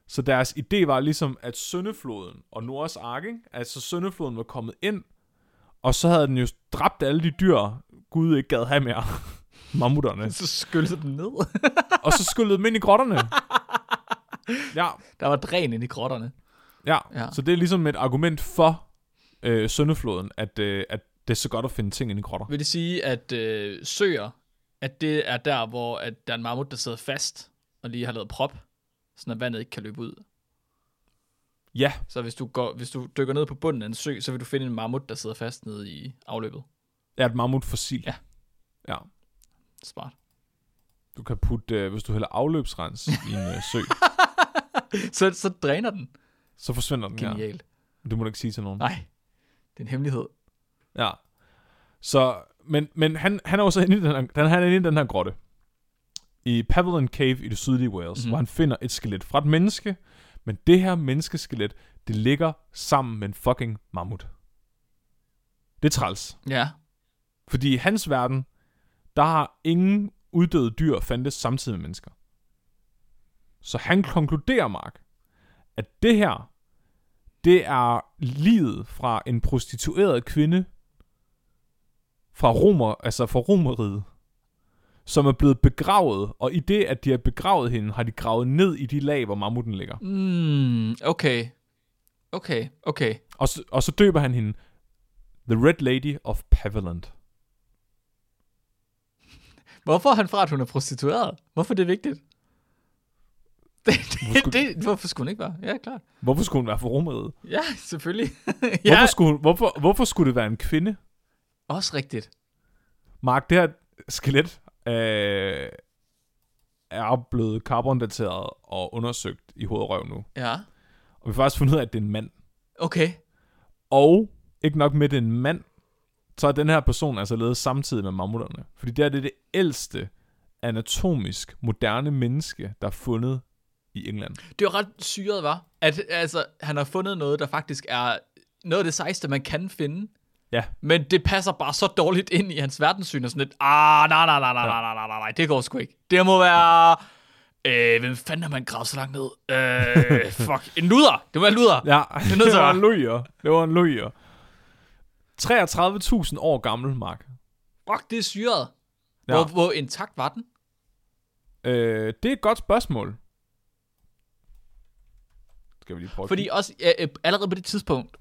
Så deres idé var ligesom, at Søndefloden og Nords Ark, ikke? altså Søndefloden var kommet ind, og så havde den jo dræbt alle de dyr, Gud ikke gad have mere. Mammutterne. Så skyllede den ned. og så skyllede dem ind i grotterne. Ja, Der var dræn ind i grotterne. ja. Ja. Så det er ligesom et argument for øh, Søndefloden, at, øh, at det er så godt at finde ting ind i grotter. Vil det sige, at øh, søer, at det er der, hvor at der er en mammut, der sidder fast og lige har lavet prop, at vandet ikke kan løbe ud. Ja, Så hvis du, går, hvis du dykker ned på bunden af en sø, så vil du finde en mammut, der sidder fast nede i afløbet. Er et mammutfossil. Ja. Ja. Smart. Du kan putte, øh, hvis du hælder afløbsrens i en øh, sø, Så, så dræner den. så forsvinder den her. Genialt. Du må du ikke sige til nogen. Nej, det er en hemmelighed. Ja. Så, men, men han, han er også inde i den her, den, han er inde i den her grotte. I Pavilion Cave i det sydlige Wales, mm-hmm. hvor han finder et skelet fra et menneske, men det her menneskeskelet, det ligger sammen med en fucking mammut. Det er træls. Ja. Fordi i hans verden, der har ingen uddøde dyr fandtes samtidig med mennesker. Så han konkluderer, Mark, at det her, det er livet fra en prostitueret kvinde fra Romer, altså fra Romeriet, som er blevet begravet, og i det, at de har begravet hende, har de gravet ned i de lag, hvor mammuten ligger. Mm, okay. Okay, okay. Og så, og så døber han hende The Red Lady of Paviland. Hvorfor er han fra, at hun er prostitueret? Hvorfor er det vigtigt? Det, Hvorfor det, skulle- det, hvorfor skulle hun ikke være? Ja, klart. Hvorfor skulle hun være fra Romeriet? Ja, selvfølgelig. Hvorfor, ja, skulle, hun- hvorfor, hvorfor skulle det være en kvinde? også rigtigt. Mark, det her skelet øh, er blevet carbondateret og undersøgt i hoved og røv nu. Ja, Og vi har faktisk fundet ud af, at det er en mand. okay. Og ikke nok med, at det er en mand, så er den her person altså levet samtidig med mammutterne. Fordi det er det, det ældste anatomisk moderne menneske, der er fundet i England. Det er jo ret syret, var, At altså, han har fundet noget, der faktisk er noget af det sejeste, man kan finde. Ja. Men det passer bare så dårligt ind i hans verdenssyn og sådan lidt, ah, nej, nej, nej, nej, nej, nej, nej, nej, det går sgu ikke. Det må være, øh, hvem fanden har man gravet så langt ned? Øh, fuck, en luder, det være en luder. Ja, Det det var en lujer. Det var en lujer. 33.000 år gammel, Mark. Fuck, det er syret. Ja. Hvor, hvor intakt var den? Øh, det er et godt spørgsmål. Skal vi lige prøve Fordi også øh, allerede på det tidspunkt,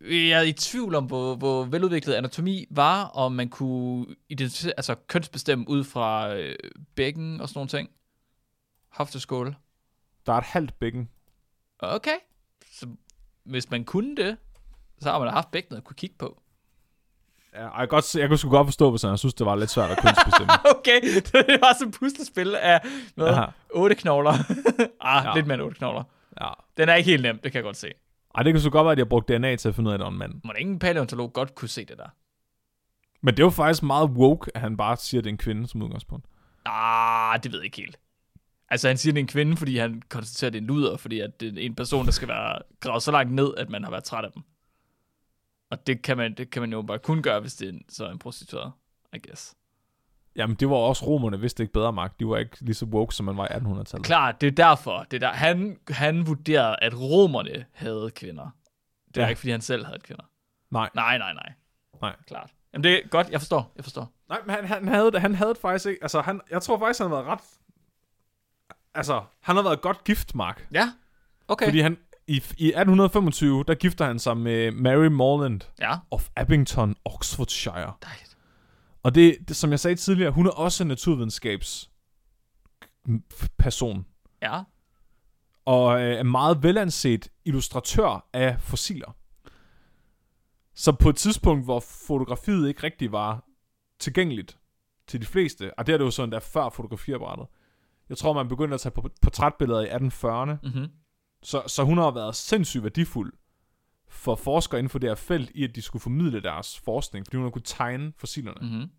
jeg er i tvivl om, hvor, hvor veludviklet anatomi var, og man kunne identificere, altså kønsbestemme ud fra øh, bækken og sådan nogle ting. Hofteskål. Der er et halvt bækken. Okay. Så hvis man kunne det, så har man da haft bækkenet at kunne kigge på. Ja, jeg, godt, jeg kunne sgu godt forstå, hvis jeg synes, det var lidt svært at kønsbestemme. Okay, det var sådan et puslespil af noget, otte knogler. ah, Ja. lidt mere end otte knogler. ja. Den er ikke helt nem, det kan jeg godt se. Ej, det kan så godt være, at jeg brugte DNA til at finde ud af, at det var en mand. Må ingen paleontolog godt kunne se det der? Men det er jo faktisk meget woke, at han bare siger, at det er en kvinde som udgangspunkt. Ah, det ved jeg ikke helt. Altså, han siger, det er en kvinde, fordi han konstaterer, at det er en luder, fordi at det er en person, der skal være gravet så langt ned, at man har været træt af dem. Og det kan man, det kan man jo bare kun gøre, hvis det er en, så er en prostitueret, I guess. Jamen, det var også romerne, vidste ikke bedre magt. De var ikke lige så woke, som man var i 1800-tallet. Klart, det er derfor. Det er der. Han, han vurderede, at romerne havde kvinder. Det er Ja. ja. ikke, fordi han selv havde kvinder. Nej. Nej, nej, nej. Nej. Klart. Jamen, det er godt. Jeg forstår. Jeg forstår. Nej, men han, han, havde, det- han havde det faktisk ikke. Altså, han, jeg tror faktisk, han har været ret... Altså, han har været godt gift, Mark. Ja. Okay. Fordi han, i, i 1825, der gifter han sig med Mary Morland Ja. of Abington, Oxfordshire. Dejligt. Og det, det, som jeg sagde tidligere, hun er også en naturvidenskabs person. Ja. Og øh, er meget velanset illustratør af fossiler. Så på et tidspunkt, hvor fotografiet ikke rigtig var tilgængeligt til de fleste, og det er det jo sådan, der før fotografiapparatet. Jeg tror, man begyndte at tage på portrætbilleder i 1840'erne. Mm-hmm. Så, så hun har været sindssygt værdifuld for forskere inden for det her felt, i at de skulle formidle deres forskning, fordi hun har kunnet tegne fossilerne. Mm-hmm.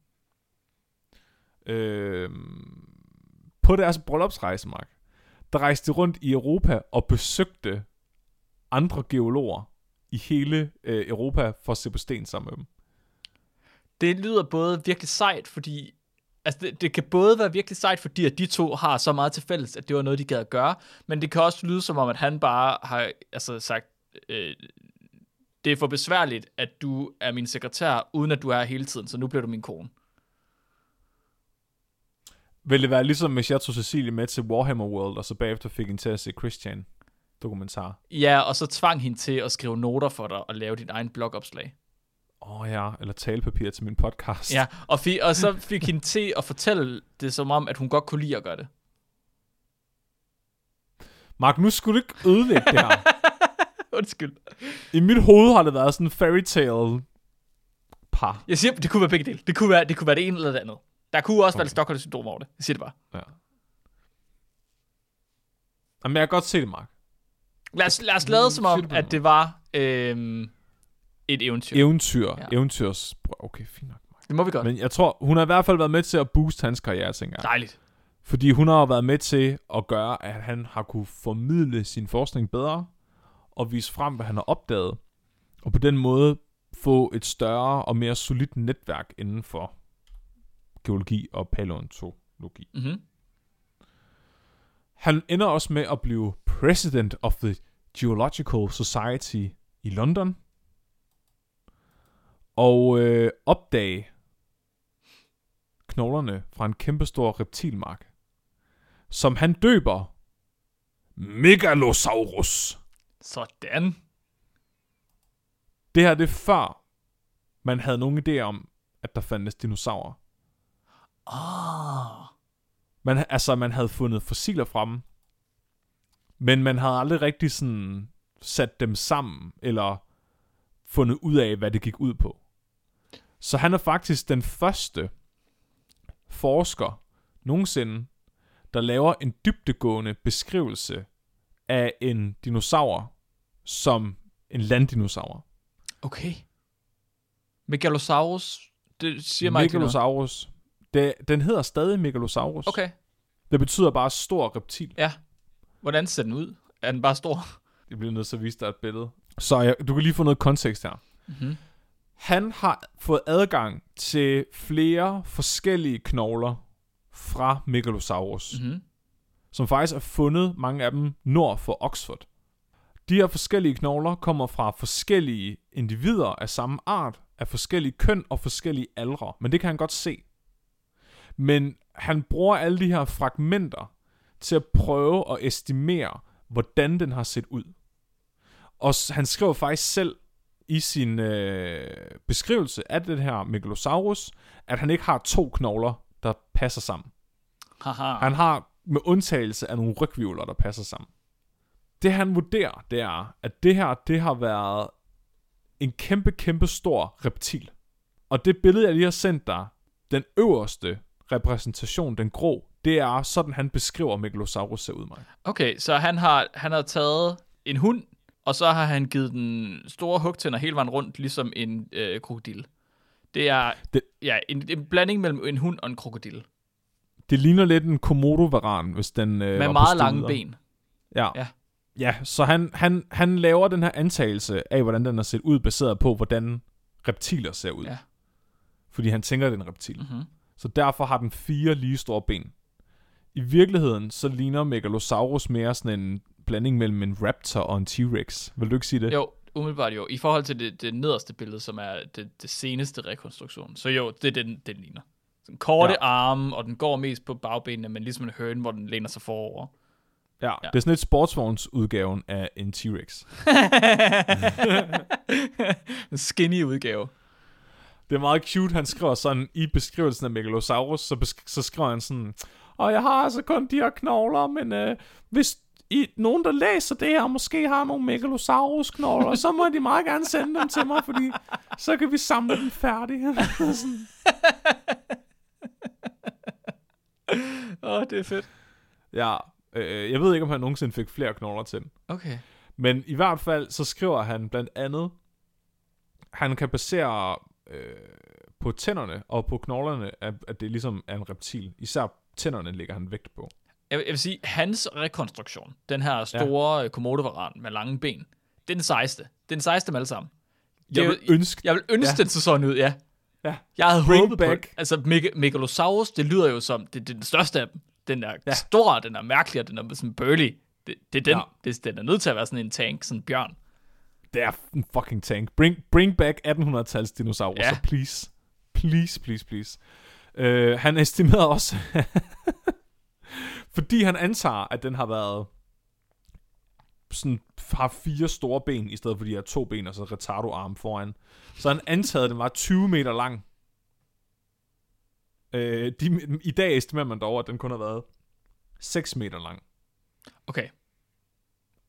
Øh, på deres bryllupsrejse, Mark, der rejste de rundt i Europa og besøgte andre geologer i hele øh, Europa for at se på sten sammen med dem. Det lyder både virkelig sejt, fordi Altså, det, det kan både være virkelig sejt, fordi at de to har så meget til fælles, at det var noget, de gad at gøre, men det kan også lyde som om, at han bare har altså, sagt, øh, det er for besværligt, at du er min sekretær, uden at du er hele tiden, så nu bliver du min kone. Vil det være ligesom, hvis jeg tog Cecilie med til Warhammer World, og så bagefter fik hende til at se Christian dokumentar? Ja, og så tvang hende til at skrive noter for dig og lave dit egen blogopslag. Åh oh, ja, eller talepapir til min podcast. Ja, og, fi- og så fik hende til at fortælle det som om, at hun godt kunne lide at gøre det. Mark, nu skulle du ikke ødelægge det her. Undskyld. I mit hoved har det været sådan en fairy tale par. Jeg siger, det kunne være begge dele. Det kunne være det, kunne være det ene eller det andet. Der kunne også okay. være et Stockholm syndrom over det. Jeg siger det bare. Ja. Jamen, jeg kan godt se det, Mark. Lad os, lad os lade som om, at det var øhm, et eventyr. Eventyr. Ja. Eventyrs... Okay, fint nok. Det må vi godt. Men jeg tror, hun har i hvert fald været med til at booste hans karriere, tænker jeg. Dejligt. Fordi hun har været med til at gøre, at han har kunne formidle sin forskning bedre, og vise frem, hvad han har opdaget, og på den måde få et større og mere solidt netværk inden for geologi og paleontologi. Mm-hmm. Han ender også med at blive President of the Geological Society i London, og øh, opdage knoglerne fra en kæmpestor reptilmark, som han døber Megalosaurus. Sådan. Det her det er før, man havde nogen idé om, at der fandtes dinosaurer. Ah. Man, altså, man havde fundet fossiler fra dem, men man havde aldrig rigtig sådan sat dem sammen, eller fundet ud af, hvad det gik ud på. Så han er faktisk den første forsker nogensinde, der laver en dybdegående beskrivelse af en dinosaur som en landdinosaur. Okay. Megalosaurus, det siger mig. Megalosaurus. Det, den hedder stadig Megalosaurus. Okay. Det betyder bare stor reptil. Ja. Hvordan ser den ud? Er den bare stor? Jeg bliver nødt til at vise dig et billede. Så jeg, du kan lige få noget kontekst her. Mm-hmm. Han har fået adgang til flere forskellige knogler fra Megalosaurus, mm. Mm-hmm. som faktisk er fundet, mange af dem, nord for Oxford. De her forskellige knogler kommer fra forskellige individer af samme art, af forskellige køn og forskellige aldre, men det kan han godt se. Men han bruger alle de her fragmenter til at prøve at estimere, hvordan den har set ud. Og han skriver faktisk selv i sin øh, beskrivelse af den her Megalosaurus, at han ikke har to knogler, der passer sammen. Haha. Han har med undtagelse af nogle rygvivler, der passer sammen. Det han vurderer, det er, at det her, det har været en kæmpe, kæmpe stor reptil. Og det billede, jeg lige har sendt dig, den øverste repræsentation, den grå, det er sådan, han beskriver Megalosaurus ser ud, mig. Okay, så han har, han har taget en hund, og så har han givet den store hugtænder hele vejen rundt, ligesom en øh, krokodil. Det er Det- ja, en, en blanding mellem en hund og en krokodil. Det ligner lidt en komodo-varan, hvis den øh, Med meget lange ben. Ja. Ja. Ja, så han, han, han laver den her antagelse af, hvordan den har set ud, baseret på, hvordan reptiler ser ud. Ja. Fordi han tænker, det er en reptil. Mm-hmm. Så derfor har den fire lige store ben. I virkeligheden, så ligner Megalosaurus mere sådan en blanding mellem en raptor og en T-Rex. Vil du ikke sige det? Jo, umiddelbart jo. I forhold til det, det nederste billede, som er det, det seneste rekonstruktion. Så jo, det er den, den ligner. Sådan korte ja. Arme, og den går mest på bagbenene, men ligesom en høne, hvor den læner sig forover. Ja, Ja. det er sådan et sportsvognsudgaven af en T-Rex. en skinny udgave. Det er meget cute, han skriver sådan i beskrivelsen af Megalosaurus, så, besk- så skriver han sådan, og jeg har altså kun de her knogler, men øh, hvis I, nogen, der læser det her, og måske har nogle Megalosaurus-knogler, så må de meget gerne sende dem til mig, fordi så kan vi samle dem færdige. Sådan. Åh, oh, det er fedt. ja, øh, jeg ved ikke, om han nogensinde fik flere knogler til. Okay. Men i hvert fald, så skriver han blandt andet, han kan basere øh, på tænderne og på knoglerne, at, at det ligesom er en reptil. Især tænderne ligger han vægt på. Jeg, vil- jeg vil sige, hans rekonstruktion, den her store ja. komodovaran med lange ben, det er den sejeste. Det er den sejeste med alle sammen. Jeg Det vil jo- ønske... Jeg vil ønske, Ja. den så sådan ud, ja. Ja. Jeg havde Bring håbet back. på det. Altså, Meg- Megalosaurus, det lyder jo som, det, det er den største af dem. Den er Ja. stor, den er mærkelig, og den er sådan burly. Det, det er den, ja. det, den er nødt til at være sådan en tank, sådan en bjørn. Det er en fucking tank. Bring, bring back 1800-tals dinosaurer, Ja. så please. Please, please, please. Uh, han estimerede også, fordi han antager, at den har været sådan, har fire store ben, i stedet for de her to ben, og så retardo-arm foran. Så han antaget, at den var 20 meter lang. Uh, de, I dag estimerer man dog, at den kun har været 6 meter lang. Okay.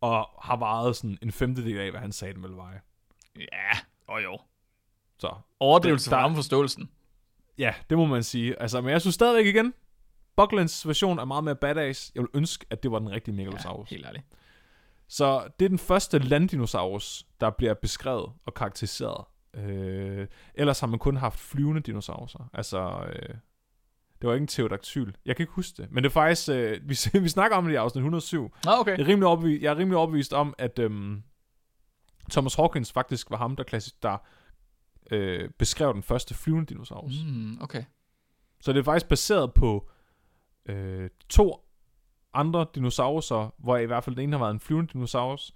Og har vejet sådan en femtedel af, hvad han sagde, den ville veje. Ja, og jo. Så Overdrivelse Der- for rammeforståelsen. Ja, det må man sige. Altså, men jeg synes stadigvæk igen, Bucklands version er meget mere badass. Jeg vil ønske, at det var den rigtige Megalosaurus. Ja, Helt ærligt. Så det er den første landdinosaurus, der bliver beskrevet og karakteriseret. Øh, ellers har man kun haft flyvende dinosaurer. Altså, øh, det var ikke en pterodactyl. Jeg kan ikke huske det. Men det er faktisk, øh, vi, vi snakker om det i afsnit 107. Nå, okay. Jeg er rimelig overbevist, jeg er rimelig overbevist om, at øhm, Thomas Hawkins faktisk var ham, der, klassi- der øh, beskrev den første flyvende dinosaurus. Mm, okay. Så det er faktisk baseret på øh, to andre dinosaurer, hvor i hvert fald den ene har været en flyvende dinosaurus,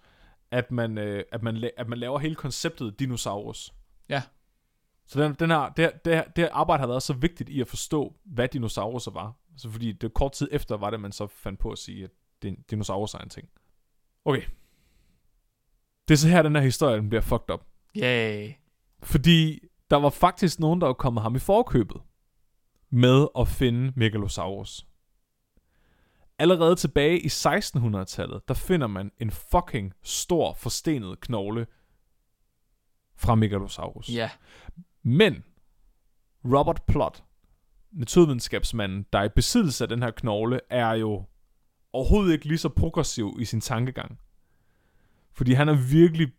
at man, øh, at man, la- at man laver hele konceptet dinosaurus. Ja. Så den, den her, det, her, det, her, det her arbejde har været så vigtigt i at forstå, hvad dinosaurer var. Altså fordi det kort tid efter var det, man så fandt på at sige, at din- dinosaurer er en ting. Okay. Det er så her, den her historie den bliver fucked up. Yay. Fordi der var faktisk nogen, der var kommet ham i forkøbet med at finde Megalosaurus. Allerede tilbage i 1600-tallet, der finder man en fucking stor forstenet knogle fra Megalosaurus. Ja. Men Robert Plot, naturvidenskabsmanden, der er i besiddelse af den her knogle, er jo overhovedet ikke lige så progressiv i sin tankegang. Fordi han er virkelig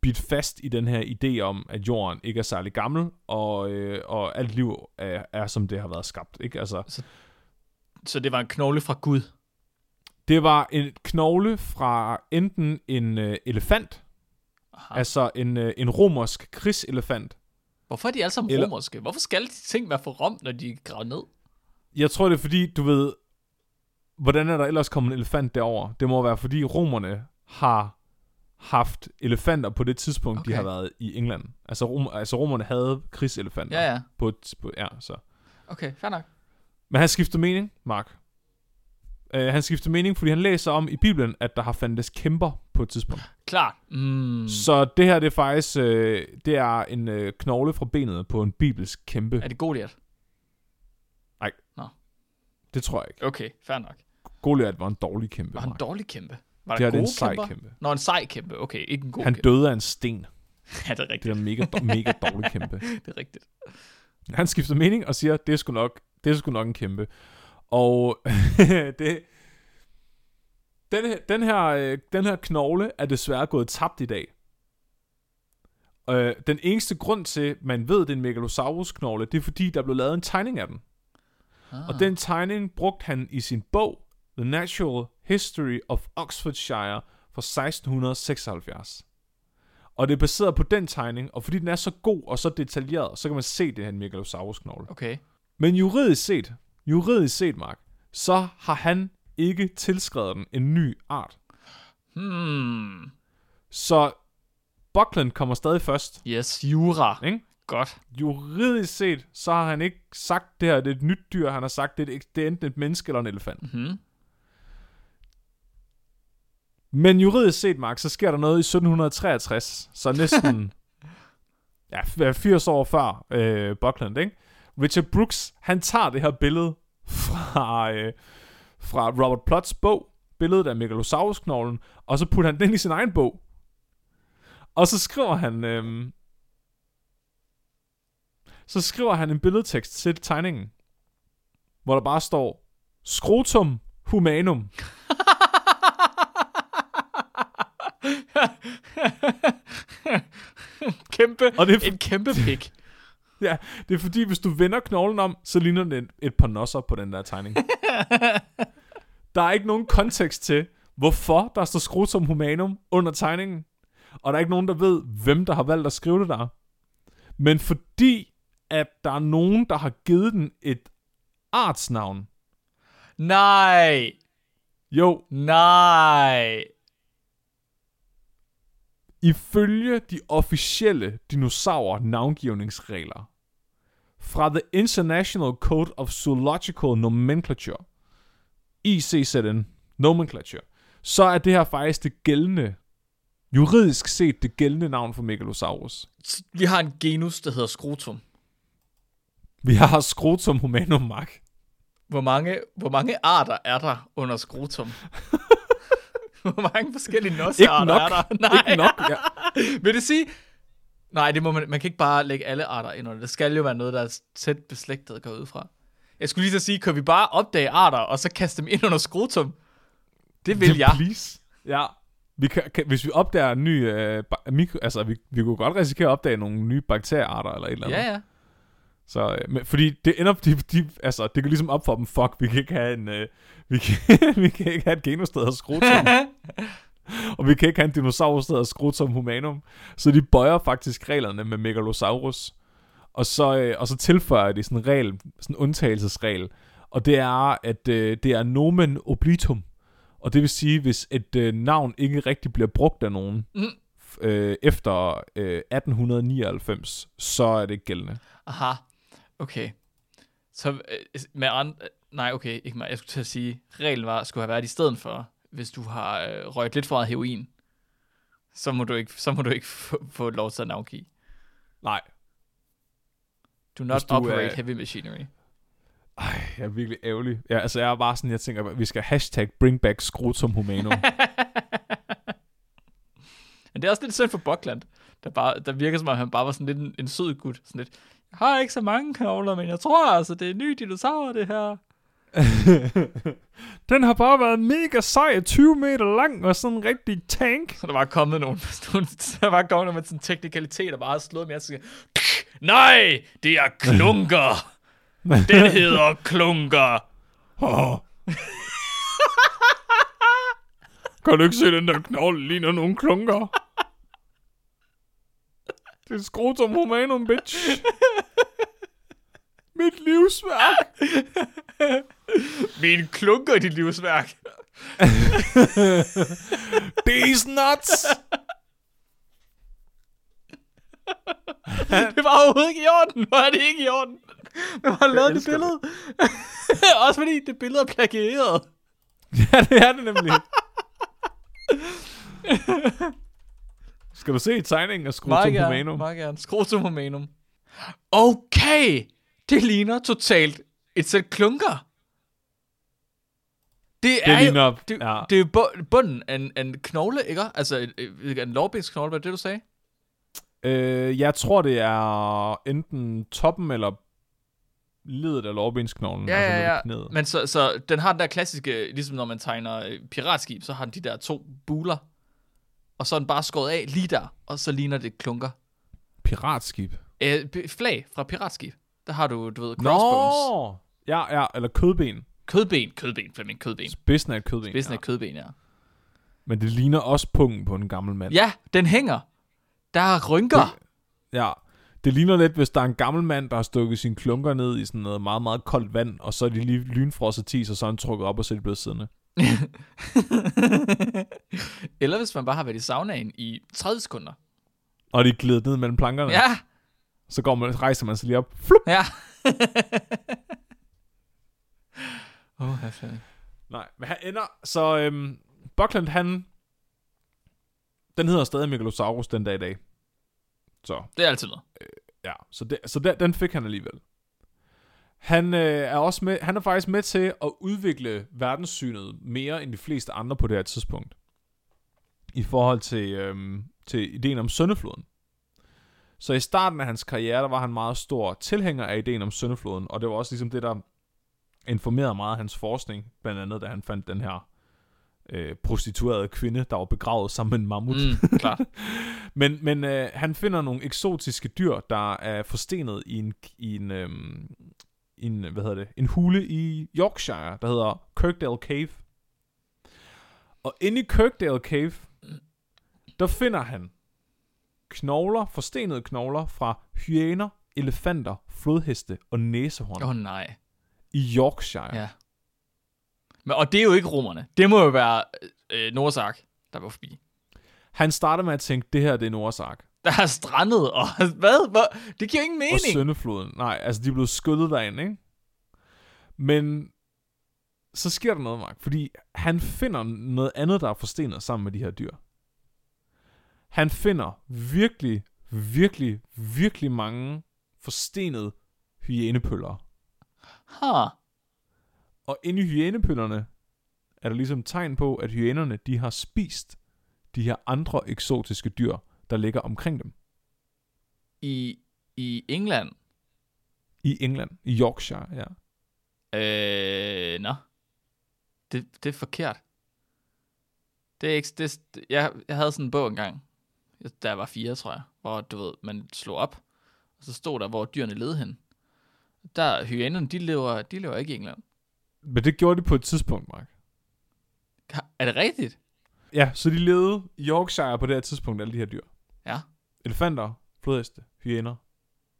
bidt fast i den her idé om, at jorden ikke er særlig gammel, og, øh, og alt liv er, er, som det har været skabt. Ikke? Altså, Så det var en knogle fra Gud. det var en knogle fra enten en øh, elefant, Aha. altså en, øh, en romersk krigselefant, Hvorfor er de alle sammen Eller- romerske? Hvorfor skal de ting være for Rom, når de er gravet ned? Jeg tror, det er fordi, du ved, hvordan er der ellers kommet en elefant derover? Det må være, fordi romerne har haft elefanter på det tidspunkt, okay. de har været i England. Altså, rom, altså romerne havde krigselefanter. Ja, ja. På, et- på, ja, så. Okay, fair nok. Men han skifter mening, Mark. Uh, han skifter mening, fordi han læser om i Bibelen, at der har fandtes kæmper på et tidspunkt. Klart. Mm. Så det her, det er faktisk, øh, det er en øh, knogle fra benet på en bibelsk kæmpe. Er det Goliath? Det tror jeg ikke. Okay, fair nok. Goliath var en dårlig kæmpe. Var han en Mark. dårlig kæmpe? Var Det der er gode en sej kæmper? kæmpe. Nå, en sej kæmpe. Okay, ikke en god Han kæmpe. døde af en sten. Ja, det er Det rigtigt. er en mega, mega dårlig kæmpe. Det er rigtigt. Han skifter mening og siger, det er sgu nok, det er sgu nok en kæmpe. Og det, den, her- den, her, øh, den her knogle er desværre gået tabt i dag. Øh, den eneste grund til, man ved, det er en Megalosaurus-knogle, det er fordi, der blev lavet en tegning af den. Ah. Og den tegning brugte han i sin bog, The Natural History of Oxfordshire fra 1676. Og det er baseret på den tegning, og fordi den er så god og så detaljeret, så kan man se, det her er Megalosaurus-knogle. Okay. Men juridisk set, juridisk set, Mark, så har han ikke tilskrevet den en ny art. Hmm. Så Buckland kommer stadig først. Yes, jura. Ikke? Godt. Juridisk set, så har han ikke sagt det her, det er et nyt dyr. Han har sagt, det er, et- det er enten et menneske eller en elefant. Mm-hmm. Men juridisk set, Mark, så sker der noget i 1763, så næsten ja, 80 år før øh, Buckland, ikke? Richard Brooks, han tager det her billede fra, øh, fra Robert Plots bog, billedet af Megalosaurus-knoglen, og så putter han den ind i sin egen bog. Og så skriver han... Øhm, så skriver han en billedtekst til tegningen, hvor der bare står, Scrotum humanum. kæmpe, Og det er- en kæmpe pik. Ja, det er fordi, hvis du vender knoglen om, så ligner det et, et par nosser på den der tegning. der er ikke nogen kontekst til, hvorfor der står scrotum humanum under tegningen. Og der er ikke nogen, der ved, hvem der har valgt at skrive det der. Men fordi, at der er nogen, der har givet den et artsnavn. Nej, Jo, nej. ifølge de officielle dinosaur navngivningsregler fra The International Code of Zoological Nomenclature, ICZN Nomenclature, så er det her faktisk det gældende, juridisk set det gældende navn for Megalosaurus. Vi har en genus, der hedder skrotum. Vi har Scrotum humanum mark. Hvor mange, hvor mange arter er der under skrotum? hvor mange forskellige nossearter er der? Nej. Ikke nok. Ja. Vil det sige... Nej, det må man, man kan ikke bare lægge alle arter ind under. Det skal jo være noget, der er tæt beslægtet går ud fra. Jeg skulle lige så sige, kan vi bare opdage arter, og så kaste dem ind under skrotum? Det vil jeg. Please. Ja. Vi kan, kan, hvis vi opdager en ny, øh, mikro, altså vi, vi kunne godt risikere at opdage nogle nye bakteriearter eller et eller andet. Ja, ja. Så, øh, men, fordi det ender, de, de, altså, det går ligesom op for dem, fuck, vi kan ikke have en, øh, vi, kan, vi kan ikke have et genus, der hedder Scrotum, og vi kan ikke have en dinosaurus, der hedder Scrotum humanum. Så de bøjer faktisk reglerne med Megalosaurus, og så, øh, og så tilføjer de sådan en regel, sådan en undtagelsesregel, og det er, at øh, det er nomen oblitum, og det vil sige, hvis et øh, navn ikke rigtig bliver brugt af nogen, Mm. øh, efter øh, 1899, så er det ikke gældende. Aha. Okay. Så øh, med andre... Nej, okay, ikke mig. Jeg skulle til at sige, reglen var, skulle have været i stedet for, hvis du har øh, røget lidt for meget heroin, så må du ikke, så må du ikke få, få lov til at navngive. Nej, Do not Hvis du operate er- heavy machinery. Ej, jeg er virkelig ærgerlig. Ja, altså jeg er bare sådan, jeg tænker, vi skal hashtag bring back scrotum humanum. Men det er også lidt synd for Buckland, der, bare, der virker som om, han bare var sådan lidt en, en sød gut. Sådan lidt, jeg har ikke så mange knogler, men jeg tror altså, det er en ny dinosaur, det her. Den har bare været mega sej, 20 meter lang og sådan en rigtig tank. Så der var kommet nogen, nogen der var kommet nogen med sådan en teknikalitet, og bare har slået mere. Så Nej, det er klunker. Den hedder klunker. Oh. kan du ikke se, den der knogle ligner nogle klunker? Det er scrotum humanum, bitch. Mit livsværk. Min klunker i dit livsværk. These nuts. Det var overhovedet ikke i orden. Hvor er det ikke i orden? Hvem har lavet det billede? Også fordi det billede er plagieret. ja, det er det nemlig. Skal du se tegningen af scrotum gerne, humanum? meget gerne. Scrotum humanum. Okay, det ligner totalt et sæt klunker. Det er Det ligner- jo, det, ja. det er jo bunden af en, en knogle, ikke? Altså en, en lårbensknogle, var det det, du sagde? Øh, jeg tror, det er enten toppen eller ledet af lårbensknoglen. Ja, altså ja, ja. knæet. Men så, så den har den der klassiske, ligesom når man tegner øh, piratskib, så har den de der to buler, og så er den bare skåret af lige der, og så ligner det klunker. Piratskib. Øh, flag fra piratskib. Der har du, du ved, crossbones. Nå! Ja, ja, eller kødben. Kødben, kødben, Flemming, kødben. Spidsen af et kødben. Spidsen ja. af kødben, ja. Men det ligner også pungen på en gammel mand. Ja, den hænger. Der er rynker. ja. Det ligner lidt, hvis der er en gammel mand, der har stukket sine klunker ned i sådan noget meget, meget koldt vand, og så er de lige lynfrosset tis, og så er han trukket op, og så er de blevet siddende. Eller hvis man bare har været i saunaen i 30 sekunder. Og de er glidet ned mellem plankerne. Ja, Så går man, rejser man sig lige op. Flup! ja. Åh, oh. Nej, men han ender... Så øhm, Buckland, han... Den hedder stadig Megalosaurus den dag i dag. Så Det er altid noget. Ja, så, det, så der, den fik han alligevel. Han, øh, er også med, han er faktisk med til at udvikle verdenssynet mere end de fleste andre på det her tidspunkt. I forhold til, øhm, til ideen om søndefloden. Så i starten af hans karriere, der var han meget stor tilhænger af ideen om søndefloden, og det var også ligesom det, der informerede meget af hans forskning, blandt andet da han fandt den her øh, prostituerede kvinde, der var begravet sammen med en mammut. Mm, klart. Men, men øh, han finder nogle eksotiske dyr, der er forstenet i en, i en, øh, en, hvad hedder det, en hule i Yorkshire, der hedder Kirkdale Cave. Og inde i Kirkdale Cave, der finder han knogler, forstenede knogler fra hyæner, elefanter, flodheste og næsehorn Åh oh, nej. I Yorkshire. Ja. Men, og det er jo ikke romerne. Det må jo være øh, Norsak, der var forbi. Han starter med at tænke, det her det er Norsak. Der er strandet, og hvad? hvad? Det giver ingen Og mening. Søndefloden. Nej, altså de er blevet skyllet derind, ikke? Men så sker der noget, Mark, fordi han finder noget andet, der er forstenet sammen med de her dyr. Han finder virkelig, virkelig, virkelig mange forstenede hyænepøller. Ha. Og inde i hyænepøllerne er der ligesom tegn på, at hyænerne, de har spist de her andre eksotiske dyr, der ligger omkring dem. I, I England. I England, i Yorkshire, ja. Øh, nå. Det, det er forkert. Det er ikke... Det, jeg, jeg havde sådan en bog engang, jeg var fire, tror jeg, hvor du ved, man slog op, og så stod der, hvor dyrene led hen. Der, hyænerne, de lever, de lever ikke i England. Men det gjorde de på et tidspunkt, Mark. Er det rigtigt? Ja, så de levede i Yorkshire på det her tidspunkt, alle de her dyr. Ja. Elefanter, flodheste, hyæner,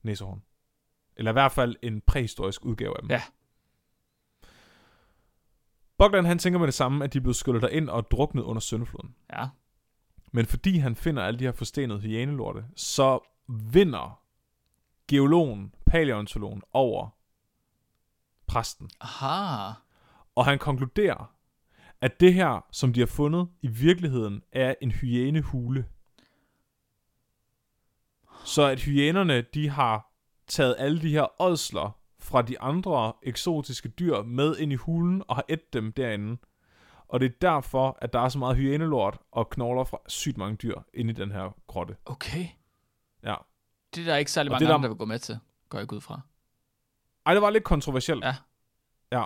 næsehorn. Eller i hvert fald en præhistorisk udgave af dem. Ja. Bogdan han tænker med det samme, at de er blevet skyllet ind og druknet under søndefloden. Ja. Men fordi han finder alle de her forstenede hyænelorte, så vinder geologen, paleontologen over præsten. Aha. Og han konkluderer, at det her, som de har fundet, i virkeligheden er en hyænehule. Så at hyænerne, de har taget alle de her ådsler fra de andre eksotiske dyr med ind i hulen og har ædt dem derinde. Og det er derfor, at der er så meget hyænelort og knogler fra sygt mange dyr inde i den her grotte. Okay. Ja. Det er der ikke særlig Og mange det der- andre, der vil gå med til, går jeg ikke ud fra. Ej, det var lidt kontroversielt. Ja. Ja.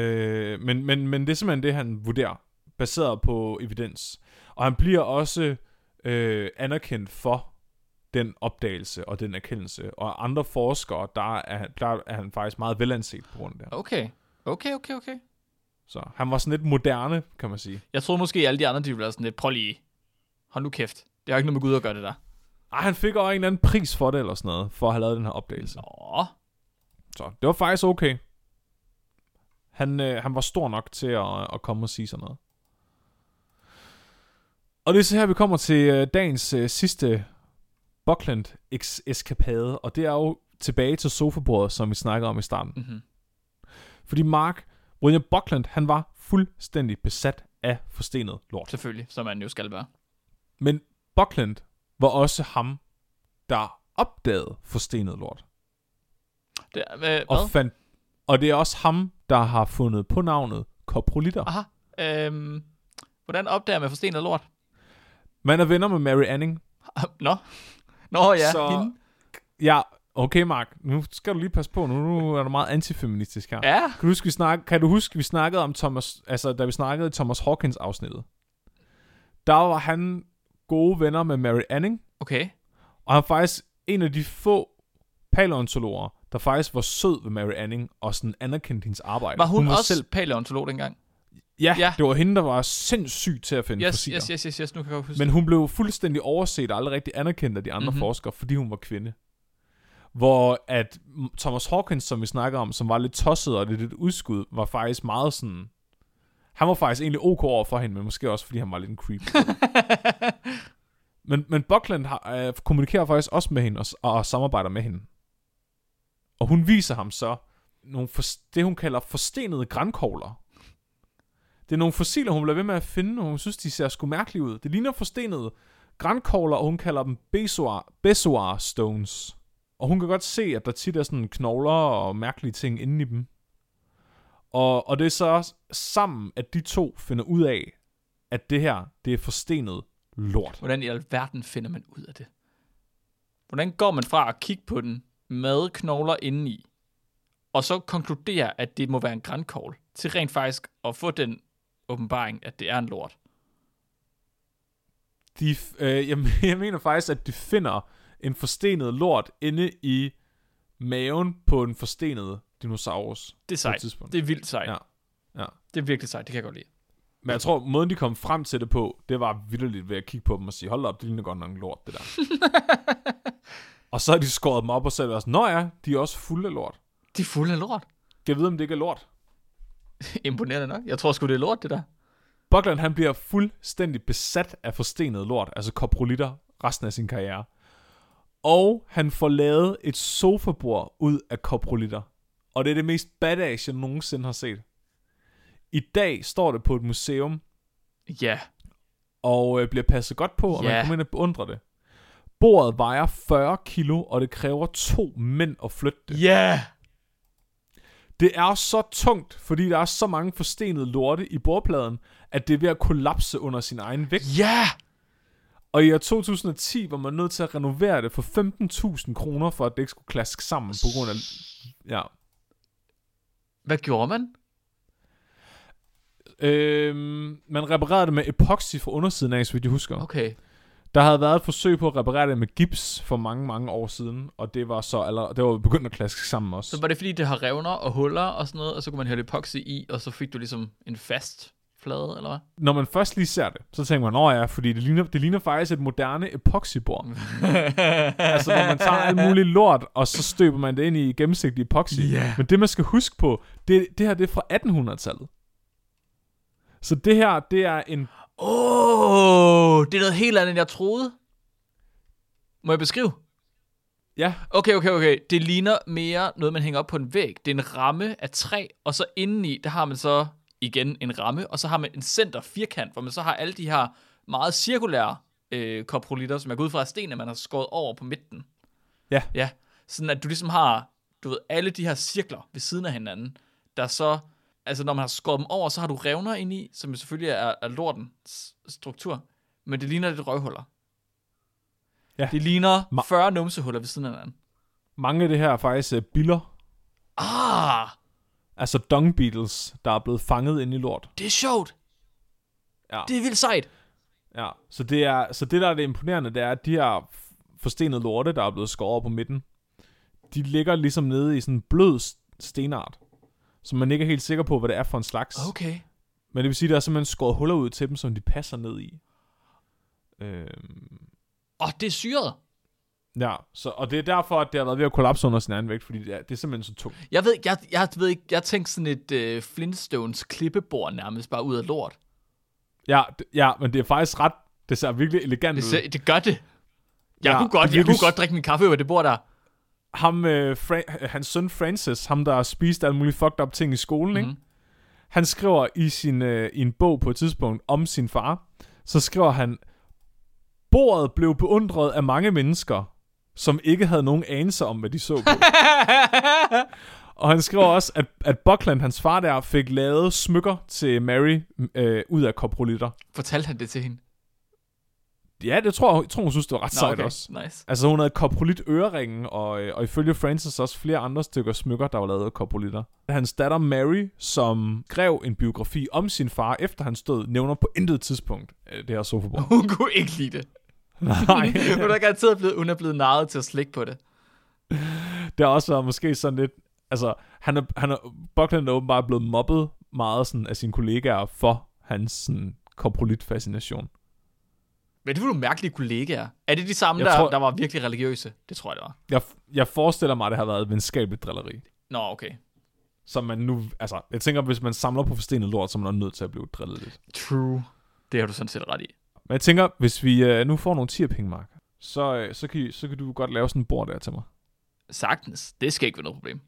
Øh, men, men, men det er simpelthen det, han vurderer, baseret på evidens. Og han bliver også øh, anerkendt for den opdagelse og den erkendelse. Og andre forskere, der er, der er han faktisk meget velanset på grund af det. Okay. Okay, okay, okay. Så han var sådan lidt moderne, kan man sige. Jeg troede måske, at alle de andre, de ville være sådan lidt, prøv lige, hold nu kæft. Det har ikke noget med Gud at gøre det der. Ej, han fik også en eller anden pris for det, eller sådan noget, for at have lavet den her opdagelse. Nå, Så det var faktisk okay. Han, øh, han var stor nok til at, at komme og sige sådan noget. Og det er så her, vi kommer til øh, dagens øh, sidste Buckland-eskapade, og det er jo tilbage til sofabordet, som vi snakkede om i starten. mm-hmm. Fordi Mark, William Buckland, han var fuldstændig besat af forstenet lort. selvfølgelig, som man jo skal være. Men Buckland var også ham, der opdagede forstenet lort. Det, er- hvad? Og, fandt, og det er også ham, der har fundet på navnet koprolitter. Aha. Øhm, hvordan opdager man forstenet lort? Man er venner med Mary Anning. Nå. Nå ja, Så- hende. Ja, okay Mark, nu skal du lige passe på, nu, nu er du meget antifeministisk her. Ja. Kan du huske, vi snak, kan du huske, vi snakkede om Thomas, altså da vi snakkede i Thomas Hawkins afsnittet? Der var han gode venner med Mary Anning, Okay. og han er faktisk en af de få paleontologer, der faktisk var sød ved Mary Anning, og sådan anerkendte hendes arbejde. Var hun, var også selv paleontolog dengang? Ja, Ja. det var hende, der var sindssyg til at finde Yes, fossiler. yes, yes, yes, yes, nu kan jeg huske Men hun blev fuldstændig overset og aldrig rigtig anerkendt af de andre Mhm. mm-hmm. forskere, fordi hun var kvinde. Hvor at Thomas Hawkins, som vi snakker om, som var lidt tosset og lidt et udskud, var faktisk meget sådan... Han var faktisk egentlig ok over for hende, men måske også, fordi han var lidt en creep. men, men Buckland har, øh, kommunikerer faktisk også med hende og, s- og samarbejder med hende. Og hun viser ham så nogle for, det, hun kalder forstenede grænkogler. Det er nogle fossiler, hun bliver ved med at finde, og hun synes, de ser sgu mærkelige ud. Det ligner forstenede grænkogler, og hun kalder dem bezoar, bezoar stones. Og hun kan godt se, at der tit er sådan knogler og mærkelige ting inde i dem. Og, og det er så også sammen, at de to finder ud af, at det her, det er forstenet lort. Hvordan i alverden finder man ud af det? Hvordan går man fra at kigge på den med knogler indeni, og så konkludere, at det må være en grænkogl, til rent faktisk at få den åbenbaring, at det er en lort? De, øh, jeg, jeg mener faktisk, at de finder en forstenet lort inde i maven på en forstenet dinosaurus. Det er sejt. tidspunkt. Det er vildt sejt. Ja. Ja. Det er virkelig sejt, det kan jeg godt lide. Men jeg tror, måden de kom frem til det på, det var vildt ved at kigge på dem og sige, hold op, det ligner godt nok lort, det der. og så har de skåret dem op og selv sådan, nå ja, de er også fulde af lort. De er fulde af lort. Kan jeg vide, om det ikke er lort? Imponerende nok. Jeg tror sgu, det er lort, det der. Buckland, han bliver fuldstændig besat af forstenet lort, altså koprolitter, resten af sin karriere. Og han får lavet et sofabord ud af koprolitter. Og det er det mest badass, jeg nogensinde har set. I dag står det på et museum, Ja. og øh, bliver passet godt på, og Ja. man kommer ind og beundre det. Bordet vejer 40 kilo, og det kræver to mænd at flytte det. Ja. Det er så tungt, fordi der er så mange forstenede lorte i bordpladen, at det er ved at kollapse under sin egen vægt. Ja. Og i år 2010 var man nødt til at renovere det for 15.000 kroner, for at det ikke skulle klaske sammen på grund af... Ja. Hvad gjorde man? Øhm, man reparerede det med epoxy fra undersiden af, så vidt jeg husker. Okay. Der havde været et forsøg på at reparere det med gips for mange, mange år siden, og det var så allerede, det var begyndt at klaske sammen også. Så var det fordi, det har revner og huller og sådan noget, og så kunne man hælde epoxy i, og så fik du ligesom en fast flade, eller hvad? Når man først lige ser det, så tænker man, åh ja, fordi det ligner, det ligner faktisk et moderne epoxybord. altså når man tager alt muligt lort, og så støber man det ind i gennemsigtig epoxy. Ja. Men det man skal huske på, det, det her det er fra 1800-tallet. Så det her, det er en... Åh, oh, det er noget helt andet, end jeg troede. Må jeg beskrive? Ja, Okay, okay, okay. Det ligner mere noget, man hænger op på en væg. Det er en ramme af træ, og så indeni, der har man så igen en ramme, og så har man en center firkant, hvor man så har alle de her meget cirkulære øh, koprolitter, som er gået ud fra af sten, at man har skåret over på midten. Ja. Ja, sådan at du ligesom har, du ved, alle de her cirkler ved siden af hinanden, der så, altså når man har skåret dem over, så har du revner ind i, som selvfølgelig er, er lortens struktur, men det ligner lidt røvhuller. Ja. Det ligner Ma- 40 numsehuller ved siden af hinanden. mange af det her er faktisk uh, biller. Ah, Altså dung beetles, der er blevet fanget inde i lort. det er sjovt. Ja. Det er vildt sejt. Ja, så det, er, så det der er det imponerende, det er, at de her forstenede lorte, der er blevet skåret på midten, de ligger ligesom nede i sådan en blød stenart, så man ikke er helt sikker på, hvad det er for en slags. Okay. Men det vil sige, at der er simpelthen skåret huller ud til dem, som de passer ned i. Øhm, Åh, oh, det er syret. Ja, så, og det er derfor, at det har været ved at kollapse under sin anden vægt, fordi det er, det er simpelthen så tungt. Jeg ved, jeg, jeg ved ikke, jeg tænkte sådan et øh, Flintstones klippebord nærmest bare ud af lort. Ja, ja, men det er faktisk ret, det ser virkelig elegant Det, ud. ser, det gør det. Jeg, Ja, kunne, godt, jeg kunne godt drikke min kaffe over det bord der. Ham, øh, Fra- hans søn Francis, ham der spiste alle mulige fucked up ting i skolen, mm-hmm. ikke? Mhm. Han skriver i sin øh, i en bog på et tidspunkt om sin far, så skriver han, bordet blev beundret af mange mennesker, som ikke havde nogen anelse om, hvad de så på. og han skriver også, at, at Buckland, hans far der, fik lavet smykker til Mary øh, ud af koprolitter. Fortalte han det til hende? Ja, det tror jeg, jeg tror, hun synes, det var ret Nå, sejt okay. også. Nice. Altså hun havde koprolit øreringen, og, øh, og ifølge Francis også flere andre stykker smykker, der var lavet af koprolitter. Hans datter Mary, som skrev en biografi om sin far, efter han stod, nævner på intet tidspunkt øh, det her sofabord. Hun kunne ikke lide det. Nej, hun er garanteret blevet, hun er blevet narret til at slikke på det. det har også været måske sådan lidt... Altså, han er, han er, Buckland er åbenbart blevet mobbet meget sådan, af sine kollegaer for hans sådan, koprolit-fascination. Men det var nogle mærkelige kollegaer. Er det de samme, Jeg der, tror- der var virkelig religiøse? Det tror jeg, det var. Jeg, jeg forestiller mig, at det har været et venskabeligt drilleri. Nå, okay. Som man nu... Altså, jeg tænker, hvis man samler på forstenet lort, så er man nødt til at blive drillet lidt. True. Det har du sådan set ret i. Men jeg tænker, hvis vi øh, nu får nogle 10 penge, Mark, så, øh, så, kan, så kan du godt lave sådan en bord der til mig. Sagtens. Det skal ikke være noget problem.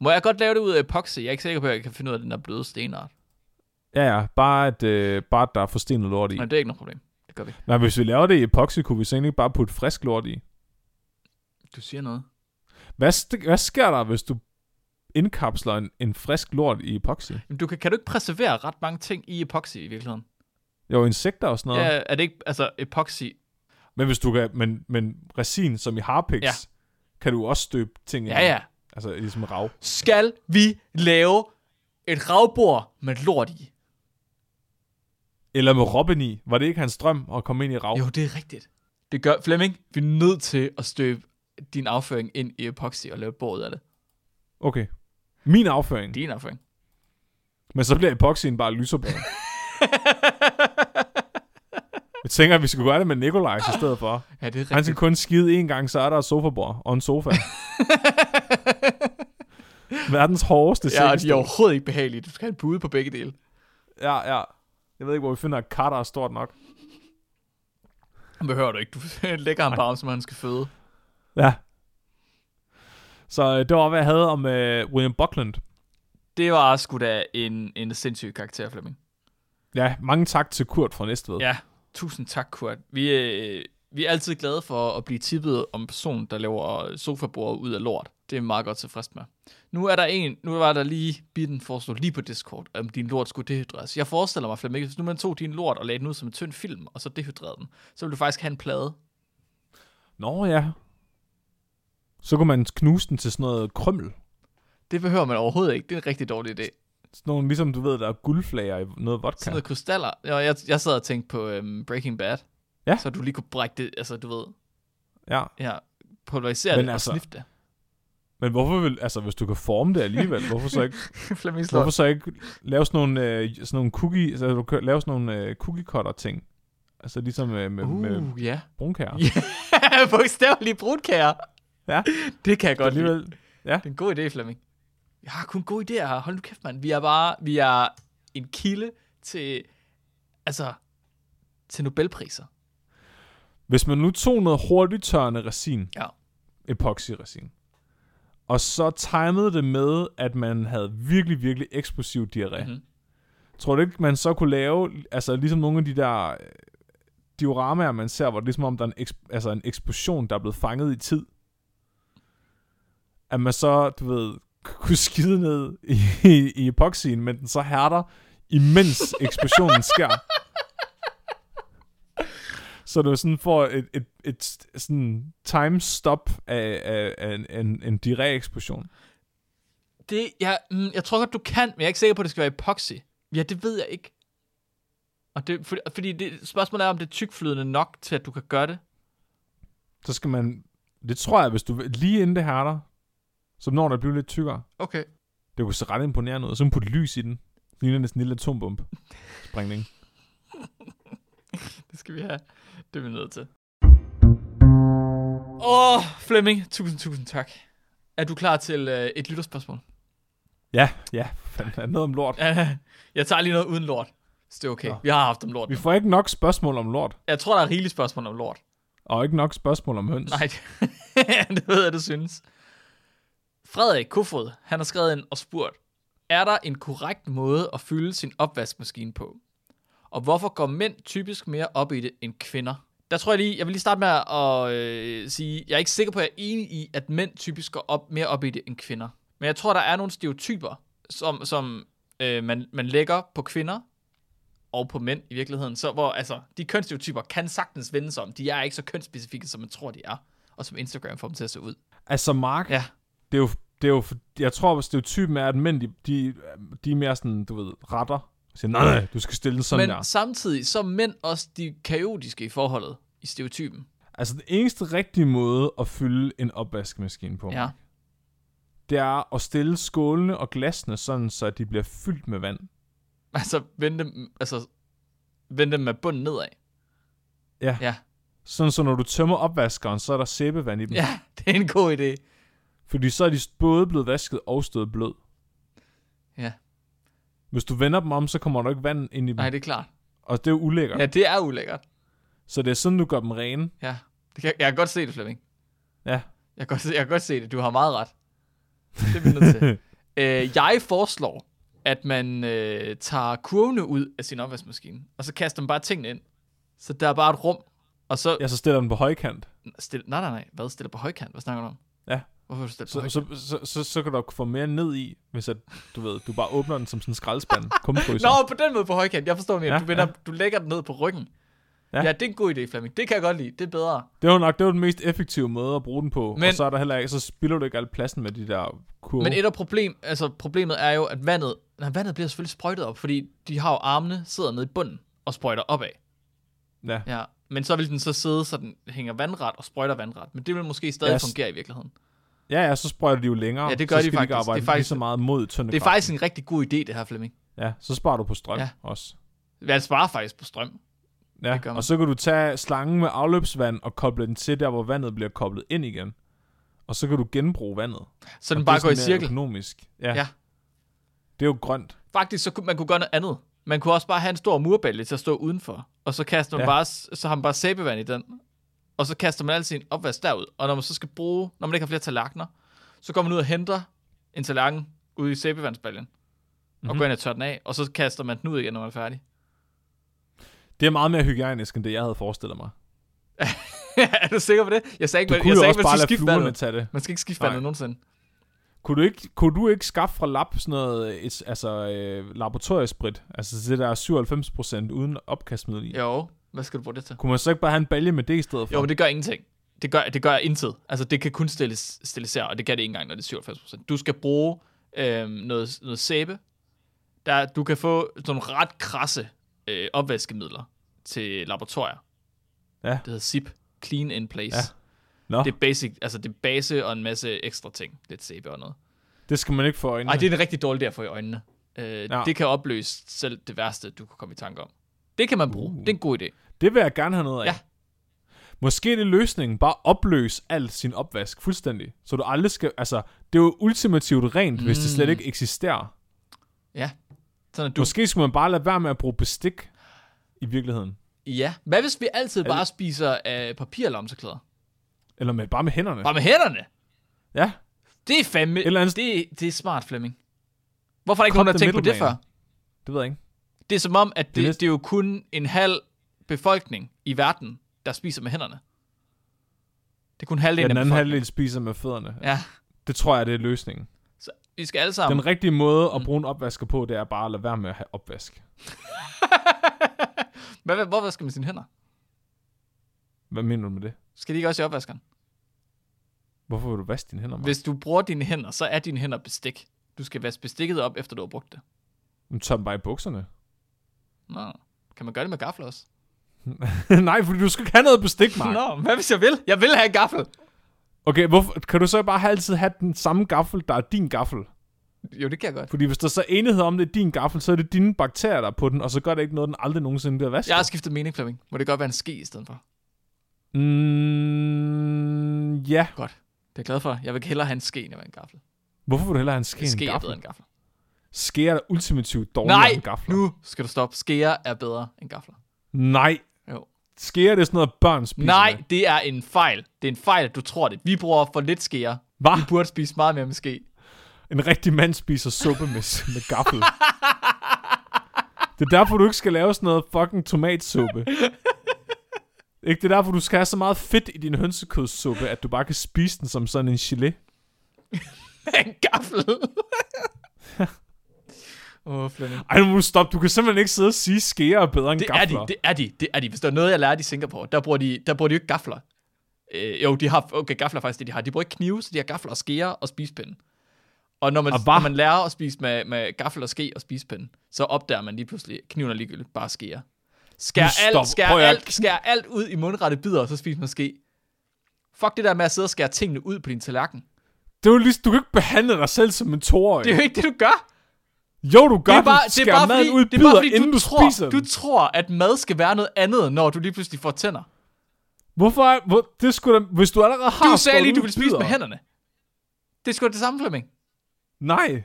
Må jeg godt lave det ud af epoxy? Jeg er ikke sikker på, at jeg kan finde ud af den der bløde stenart. Ja, ja, bare at, øh, bare at der er forstenet lort i. Men det er ikke noget problem. Det gør vi. Men hvis vi laver det i epoxy, kunne vi så egentlig ikke bare putte frisk lort i? Du siger noget. Hvad, st- hvad sker der, hvis du indkapsler en, en frisk lort i epoxy? Men du kan, kan du ikke preservere ret mange ting i epoxy i virkeligheden? Jo, insekter og sådan noget. Ja, er det ikke, altså epoxy, Men hvis du kan, men, men resin som i harpix, Ja. ja. kan du også støbe ting ja i. ja. Altså ligesom rav. Skal vi lave et ravbord med lort i? Eller med Robin i. Var det ikke hans drøm at komme ind i rav? Jo, det er rigtigt. Det gør, Flemming, vi er nødt til at støbe din afføring ind i epoxy og lave et bord ud af det. Okay. Min afføring. Din afføring. Men så bliver epoxyen bare lyserbrød. Jeg tænker, at vi skulle gøre det med Nikolaj i stedet for. Ja, det er Han skal rigtigt. kun skide en gang, så er der et sofabord og en sofa. Verdens hårdeste Ja, de er sækkestol. overhovedet ikke behagelige. Du skal have en pude på begge dele. Ja, ja. Jeg ved ikke, hvor vi finder et kar, der er stort nok. Det behøver du ikke. Du lægger ham bare, som han skal føde. Ja. Så øh, det var, hvad jeg havde om øh, William Buckland. Det var sgu da en, en sindssyg karakter, Flemming. Ja, mange tak til Kurt fra Næstved. Ja, tusind tak, Kurt. Vi, øh, vi er altid glade for at blive tippet om en person, der laver sofabord ud af lort. Det er meget godt tilfreds med. Nu er der en, nu var der lige bitten foreslået lige på Discord, om din lort skulle dehydreres. Jeg forestiller mig, Flemming, hvis nu man tog din lort og lagde den ud som en tynd film, og så dehydrerede den, så ville du faktisk have en plade. Nå ja. Så kunne man knuse den til sådan noget krymmel. Det behøver man overhovedet ikke. Det er en rigtig dårlig idé. Sådan nogle, ligesom du ved, der er guldflager i noget vodka. Sådan noget krystaller. Ja, jeg, jeg sad og tænkte på øhm, Breaking Bad. Ja. Så du lige kunne brække det, altså du ved, Ja. ja, pulverisere Men det altså- og snifte det. Men hvorfor vil, altså hvis du kan forme det alligevel, hvorfor så ikke, hvorfor så ikke lave sådan nogle, øh, sådan nogle cookie, altså du kan lave sådan nogle øh, cookie cutter ting. Altså ligesom øh, med, med Uh, ja. brunkager. Ja, bogstaveligt brudkager. Ja. Det kan jeg godt lide. Alligevel, Det er en god idé, Flemming. Jeg har kun gode idéer her. Hold nu kæft, mand. Vi er bare, vi er en kilde til, altså, til Nobelpriser. Hvis man nu tog noget hurtigt tørrende resin, Ja. epoxy-resin, og så timede det med, at man havde virkelig, virkelig eksplosiv diarré. Mhm. Tror du ikke, man så kunne lave, altså ligesom nogle af de der øh, dioramaer, man ser, hvor det er som om, der er en, eks- altså en eksplosion, der er blevet fanget i tid? At man så, du ved, kunne skide ned i, i, i epoxyen, men den så hærder, imens eksplosionen sker. Så du sådan får et, et, et, et sådan time stop af, af, af en, en, en diarré-eksplosion. Det, jeg, mm, jeg tror godt, du kan, men jeg er ikke sikker på, at det skal være epoxy. Ja, det ved jeg ikke. Og det, for, fordi det, spørgsmålet er, om det er tykflydende nok til, at du kan gøre det. Så skal man... Det tror jeg, hvis du lige inden det hærder, så når der bliver lidt tykkere. Okay. Det kunne se ret imponerende ud. Så man putte lys i den. Det ligner næsten en lille atombombe. Sprængning. Det skal vi have. Det er vi nødt til. Åh, oh, Flemming, tusind, tusind tak. Er du klar til øh, et lytterspørgsmål? Ja, ja. Fanden, er noget om lort. jeg tager lige noget uden lort. Så det er okay. Nå. Vi har haft om lort. Vi får ikke nok spørgsmål om lort. Jeg tror, der er rigeligt spørgsmål om lort. Og ikke nok spørgsmål om høns. Nej, det ved jeg, du synes. Frederik Kofod, han har skrevet ind og spurgt, er der en korrekt måde at fylde sin opvaskemaskine på? Og hvorfor går mænd typisk mere op i det end kvinder? Der tror jeg lige, jeg vil lige starte med at øh, sige, jeg er ikke sikker på, at jeg er enig i, at mænd typisk går op, mere op i det end kvinder. Men jeg tror, der er nogle stereotyper, som, som øh, man, man lægger på kvinder, og på mænd i virkeligheden. Så hvor, altså, de kønsstereotyper kan sagtens vendes om. De er ikke så kønsspecifikke, som man tror, de er. Og som Instagram får dem til at se ud. Altså, Mark, Ja. Det er jo, det er jo, jeg tror, at stereotypen er, at mænd, de, de, de er mere sådan, du ved, retter. Siger, nej, nej, du skal stille den sådan Men der. samtidig så er mænd også de kaotiske i forholdet i stereotypen. Altså, den eneste rigtige måde at fylde en opvaskemaskine på, Ja. det er at stille skålene og glasene sådan, så de bliver fyldt med vand. Altså vende dem, altså, vende dem med bunden nedad. Ja. Ja. Sådan, så når du tømmer opvaskeren, så er der sæbevand i dem. Ja, det er en god idé. Fordi så er de både blevet vasket og stået blød. Ja. Hvis du vender dem om, så kommer der ikke vand ind i dem. Nej, det er klart. Og det er jo ulækkert. Ja, det er ulækkert. Så det er sådan, du gør dem rene. Ja. Det kan, jeg kan godt se det, Flemming. Ja. Jeg kan, godt jeg kan godt se det. Du har meget ret. Det er vi nødt til. øh, jeg foreslår, at man øh, tager kurvene ud af sin opvaskemaskine, og så kaster man bare tingene ind. Så der er bare et rum, og så... Ja, så stiller den på højkant. Stil, nej, nej, nej. Hvad stiller på højkant? Hvad snakker du om? Ja. Hvorfor du Så, så, så, så, så kan du få mere ned i, hvis at, du ved, du bare åbner den som sådan en skraldespand. Nå, på den måde på højkant. Jeg forstår mere. Ja, du, vender, ja. du lægger den ned på ryggen. Ja. Ja. det er en god idé, Flemming. Det kan jeg godt lide. Det er bedre. Det var nok det var den mest effektive måde at bruge den på. Men, og så er der heller ikke, så spilder du ikke al pladsen med de der kurve. Men et af problem, altså problemet er jo, at vandet, nej, vandet bliver selvfølgelig sprøjtet op, fordi de har jo armene, sidder nede i bunden og sprøjter opad. ja. Ja. Men så vil den så sidde, så den hænger vandret og sprøjter vandret. Men det vil måske stadig Yes. fungere i virkeligheden. Ja, ja, så sprøjter de jo længere. Ja, det gør så de skal faktisk. Ikke arbejde Det er faktisk- så meget mod tynde Det er faktisk en rigtig god idé, det her, Flemming. Ja, så sparer du på strøm ja. Ja. også. Jeg sparer faktisk på strøm. Ja, Det og så kan du tage slangen med afløbsvand og koble den til der, hvor vandet bliver koblet ind igen. Og så kan du genbruge vandet. Så den Og bare det går i cirkel. Økonomisk. Ja. Ja. Det er jo grønt. Faktisk, så kunne man kunne gøre noget andet. Man kunne også bare have en stor murbælge til at stå udenfor. Og så kaster man Ja. ja. bare, så har man bare sæbevand i den. Og så kaster man altid en opvask derud. Og når man så skal bruge, når man ikke har flere tallerkener, så går man ud og henter en tallerken ude i sæbevandsbaljen. Mm-hmm. Og Mhm. går ind og tørrer den af. Og så kaster man den ud igen, når man er færdig. Det er meget mere hygiejnisk, end det, jeg havde forestillet mig. er du sikker på det? Jeg sagde ikke, Du man, kunne jeg jo sagde også ikke, man bare lade fluerne tage det. Man skal ikke skifte vandet nogensinde. Kunne du ikke, kunne du ikke skaffe fra lab sådan noget, et, altså øh, laboratoriesprit? Altså det der 97% uden opkastmiddel i? Jo, hvad skal du bruge det til? Kunne man så ikke bare have en balje med det i stedet for? Jo, men det gør ingenting. Det gør, det gør intet. Altså, det kan kun stilles, sterilisere, og det kan det ikke engang, når det er 97%. Du skal bruge øhm, noget, noget sæbe. Der, du kan få sådan nogle ret krasse øh, opvaskemidler til laboratorier. Ja. Det hedder SIP, Clean in Place. Ja. Nå, Det er basic, altså det er base og en masse ekstra ting. Lidt sæbe og noget. det skal man ikke få øjnene. Ej, det er en rigtig dårlig der for i øjnene. Øh, ja. Det kan opløse selv det værste, du kan komme i tanke om. Det kan man bruge. Uh. Det er en god idé. det vil jeg gerne have noget af. Ja. Måske er det løsningen, bare opløse al sin opvask fuldstændig. Så du aldrig skal, altså, det er jo ultimativt rent, mm. hvis det slet Mm. ikke eksisterer. Ja. Sådan at Du... Måske skulle man bare lade være med at bruge bestik i virkeligheden. Ja. Hvad hvis vi altid Er bare spiser af papirlomseklæder? Eller med, bare med hænderne. Bare med hænderne? Ja. Det er fandme... Eller andet- det, det er smart, Flemming. Hvorfor er der ikke nogen, der tænkt på det før? Det ved jeg ikke. Det er som om, at det, Det er det, er jo kun en halv befolkning i verden, der spiser med hænderne. Det er kun Ja, halvdelen den af anden halvdel spiser med fødderne. Ja, Det tror jeg, det er løsningen. så vi skal alle sammen... Den rigtige måde at Mm. bruge en opvasker på, det er bare at lade være med at have opvask. Hvad, hvad, hvor vasker man sine hænder? Hvad mener du med det? Skal de ikke også i opvaskeren? Hvorfor vil du vaske dine hænder, Mark? Hvis du bruger dine hænder, så er dine hænder bestik. Du skal vaske bestikket op, efter du har brugt det. Tager dem bare i bukserne. Nå, kan man gøre det med gafler også? Nej, fordi du skal ikke have noget bestik, Mark. Nå, hvad hvis jeg vil? Jeg vil have en gaffel. Okay, hvorfor, kan du så bare altid have den samme gaffel, der er din gaffel? Jo, det kan jeg godt. Fordi hvis der så er enighed om, det er din gaffel, så er det dine bakterier, der er på den, og så gør det ikke noget, den aldrig nogensinde bliver vasket. Jeg har skiftet mening, Flemming. Må det godt være en ske i stedet for? Mm, ja. Godt. Det er jeg glad for. Jeg vil hellere have en ske, end jeg vil have en gaffel. Hvorfor vil du hellere have en ske En end ske en er gaffel? end gaffel. Ske er ultimativt dårligere Nej, end gafler. nu skal du stoppe. Skeer er bedre end gafler. Nej. Jo. Er det sådan noget, børn spiser Nej, med. det er en fejl. Det er en fejl, at du tror det. Vi bruger for lidt skeer. Hvad? Vi burde spise meget mere med ske. En rigtig mand spiser suppe med, med gaffel. Det er derfor, du ikke skal lave sådan noget fucking tomatsuppe. Ikke? Det er derfor, du skal have så meget fedt i din hønsekødssuppe, at du bare kan spise den som sådan en gelé. en gaffel. Flemming. Ej, nu må du stoppe. Du kan simpelthen ikke sidde og sige, skeer er bedre end Det er gafler. de, det er de, det er de. Hvis der er noget, jeg lærte i Singapore, der bruger de, der bruger de jo ikke gafler. Øh, jo, de har, okay, gafler er faktisk det, de har. De bruger ikke knive, så de har gafler og skeer og spisepinde. Og når man, hvad? når man lærer at spise med, med gaffel og ske og spisepinde, så opdager man lige pludselig, kniven er ligegyldigt, bare skeer. Skær alt, skær alt, skær alt ud i mundrette bidder, og så spiser man ske. Fuck det der med at sidde og skære tingene ud på din tallerken. Det er jo ligesom, du kan ikke behandle dig selv som en toårig. Det er jo ikke det, du gør. Jo, du gør, det er bare, du det er bare maden fordi, ud det er bare fordi inden du, du, tror, spiser du tror, at mad skal være noget andet, når du lige pludselig får tænder. Hvorfor hvor, det skulle da, hvis du allerede har Du sagde lige, du ville spise med hænderne. Det sgu da det samme, Flemming. Nej.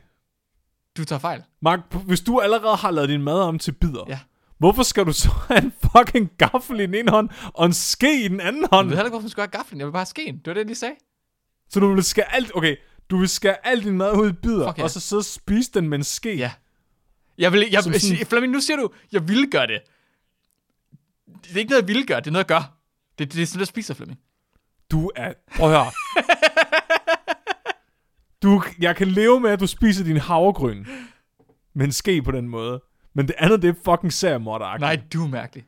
Du tager fejl. Mark, hvis du allerede har lavet din mad om til bidder, Ja. hvorfor skal du så have en fucking gaffel i den ene hånd, og en ske i den anden Jeg hånd? ved heller ikke, hvorfor man skulle have gaflen. Jeg vil bare have skeen. Det var det, jeg lige sagde. Så du vil skære alt, okay, du vil skære alt din mad ud i bidder, Fuck ja. og så sidde og spise den med en ske. Ja. Jeg vil, jeg, Som jeg, sådan- Flemming, nu siger du, jeg ville gøre det. Det er ikke noget, jeg ville gøre. Det er noget, jeg gør. Det, det er sådan, jeg spiser, Flemming. Du er, prøv at høre. Du, jeg kan leve med, at du spiser din havregryn med en ske på den måde. Men det andet, det er fucking seriemorderagtigt. Nej, du er mærkelig.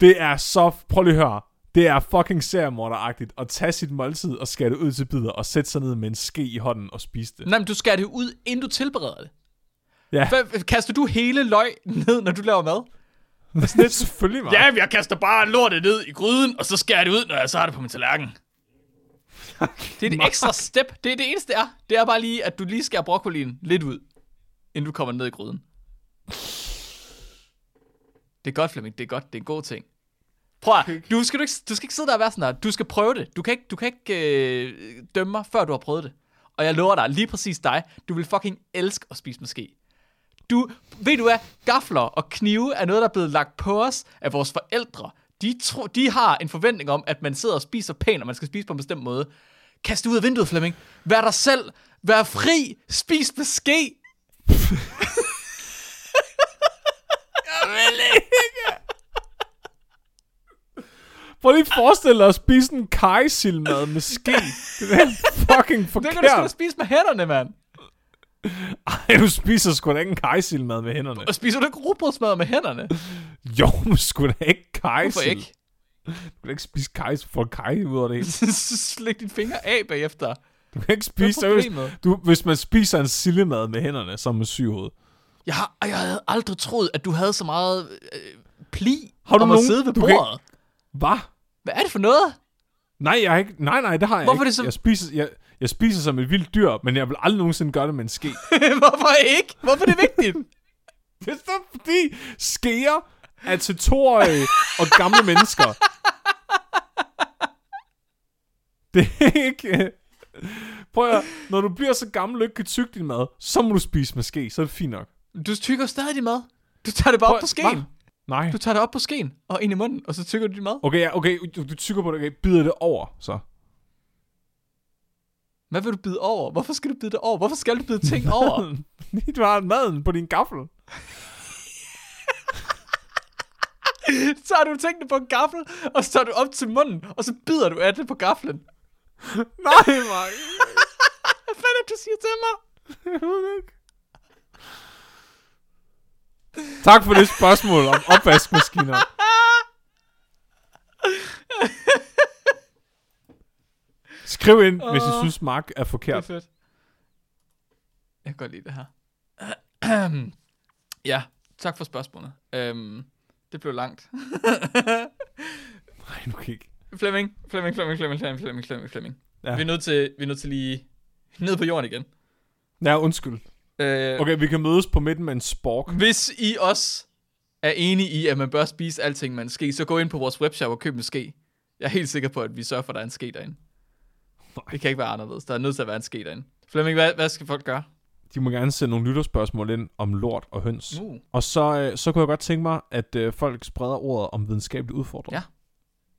Det er så... Prøv lige at høre. Det er fucking seriemorderagtigt at tage sit måltid og skære det ud til bidder og sætte sig ned med en ske i hånden og spise det. Nej, men du skærer det ud, inden du tilbereder det. Ja, Hvad, kaster du hele løg ned, når du laver mad? det er selvfølgelig meget. Ja, jeg kaster bare lortet ned i gryden, og så skærer det ud, når jeg så har det på min tallerken. Det er et ekstra step. Det er det eneste, det er. Det er bare lige, at du lige skærer broccolien lidt ud, inden du kommer ned i gryden. Det er godt, Flemming. Det er godt. Det er en god ting. Prøv at, du skal, du, ikke, du skal ikke sidde der og være sådan der. Du skal prøve det. Du kan ikke, du kan ikke øh, dømme mig, før du har prøvet det. Og jeg lover dig, lige præcis dig, du vil fucking elske at spise med ske. Du, ved du hvad, gafler og knive er noget, der er blevet lagt på os af vores forældre. De, tro, de har en forventning om, at man sidder og spiser pænt, og man skal spise på en bestemt måde. Kast ud af vinduet, Flemming. Vær dig selv. Vær fri. Spis med ske. jeg vil ikke. Prøv lige at forestille dig at spise en kajsildmad med ske. Det er fucking Det kan du sgu forkert. spise med hænderne, mand. Ej, du spiser sgu da ikke en kajsildmad med hænderne. Og spiser du ikke rugbrødsmad med hænderne? Jo, men sgu da ikke kajsild. Hvorfor ikke? Du kan ikke spise kajs for kaj ud af det hele. Slik dine fingre af bagefter. Du kan ikke spise seriøst. Du, hvis man spiser en sillemad med hænderne, så er man syg i hovedet. Jeg, har, jeg havde aldrig troet, at du havde så meget øh, pli Har du om nogen- at sidde ved du bordet. Hvad? Hvad er det for noget? Nej, jeg har ikke, nej, nej, det har jeg Hvorfor ikke. det så- Jeg, spiser, jeg, jeg spiser som et vildt dyr, men jeg vil aldrig nogensinde gøre det med en ske. Hvorfor ikke? Hvorfor er det vigtigt? det er så fordi skeer er til toårige og gamle mennesker. Det er ikke... Prøv at, når du bliver så gammel og ikke kan tygge din mad, så må du spise med ske, så er det fint nok. Du tykker stadig din mad. Du tager det bare op Prøv- på skeen. Nej. Du tager det op på skeen og ind i munden, og så tykker du din mad. Okay, ja, okay, du, du tykker på det, okay, bider det over, så. Hvad vil du bide over? Hvorfor skal du bide det over? Hvorfor skal du bide ting over? Du har maden på din gaffel. så har du tingene på en gaffel, og så tager du op til munden, og så bider du af det på gaflen. Nej, Mark. Hvad fanden er det, du siger til mig? Jeg ved ikke. Tak for det spørgsmål om opvaskemaskiner. Skriv ind, hvis I synes, Mark er Det er forkert. fedt. Jeg kan godt lide det her. ja, tak for spørgsmålet. Øhm, det blev langt. Nej, nu kan ikke. Flemming, Flemming, Flemming, Flemming, Flemming, Flemming, Flemming, Flemming. Ja. Vi, er nødt til, vi er nødt til lige ned på jorden igen. Ja, undskyld. Øh, Okay, vi kan mødes på midten med en spork. Hvis I også er enige i, at man bør spise alting en ske, så gå ind på vores webshop og køb en ske. Jeg er helt sikker på, at vi sørger for, at der er en ske derinde. Det kan ikke være anderledes. Der er nødt til at være en ske derinde. Flemming, hvad, hvad skal folk gøre? De må gerne sende nogle lytterspørgsmål ind om lort og høns. Uh. Og så, øh, så kunne jeg godt tænke mig, at øh, folk spreder ordet om videnskabeligt udfordret. Ja.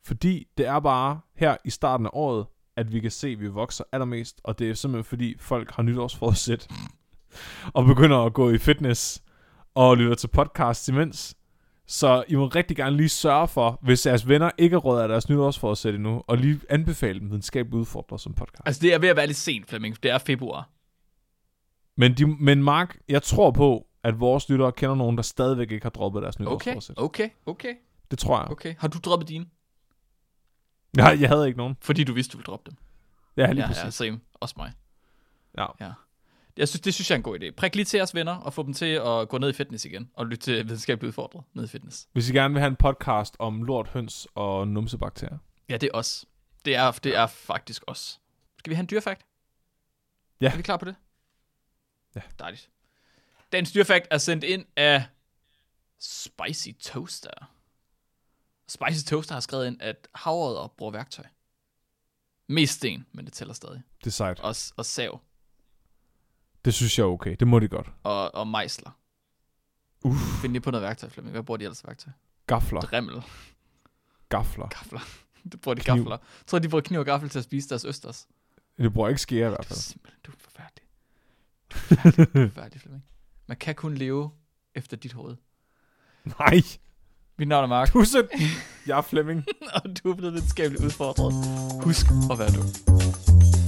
Fordi det er bare her i starten af året, at vi kan se, at vi vokser allermest. Og det er simpelthen fordi, folk har nytårsforsæt. Og begynder at gå i fitness og lytter til podcast imens. Så I må rigtig gerne lige sørge for, hvis jeres venner ikke er råd af deres nytårsforsæt endnu, og lige anbefale dem videnskabeligt udfordret som podcast. Altså, det er ved at være lidt sent, Flemming. Det er februar. Men, de, men Mark, jeg tror på, at vores lyttere kender nogen, der stadigvæk ikke har droppet deres Okay, nytårsforsæt. okay, okay, Det tror jeg. okay. Har du droppet dine? Jeg, jeg havde ikke nogen. Fordi du vidste, du ville droppe dem. Ja, lige ja, præcis. ja, same. Også mig. Ja. ja. Jeg synes, det synes jeg er en god idé. Prik lige til jeres venner og få dem til at gå ned i fitness igen. Og lytte til videnskabeligt udfordret ned i fitness. Hvis I gerne vil have en podcast om lort, høns og numsebakterier. Ja, det er os. Det er, det er faktisk os. Skal vi have en dyrefakt? Ja. Er vi klar på det? Ja. Dejligt. Dagens dyrefakt er sendt ind af Spicy Toaster. Spicy Toaster har skrevet ind, at havret bruger værktøj. Mest sten, men det tæller stadig. Det er sejt. Og, og sav Det synes jeg er okay. Det må de godt. og, og mejsler. Uff. Find lige på noget værktøj, Flemming. Hvad bruger de ellers værktøj? Gafler. Drimmel. Gafler. Gafler. Det bruger de Kniv. gafler. Jeg tror, de bruger kniv og gaffel til at spise deres østers. Det bruger ikke skære i hvert Du er fald. simpelthen, du er forfærdelig. Du er forfærdelig, du er forfærdelig, Flemming. Man kan kun leve efter dit hoved. Nej. Mit navn er Mark, Du er så... Jeg er Flemming. og du er blevet videnskabeligt udfordret. Husk at være du.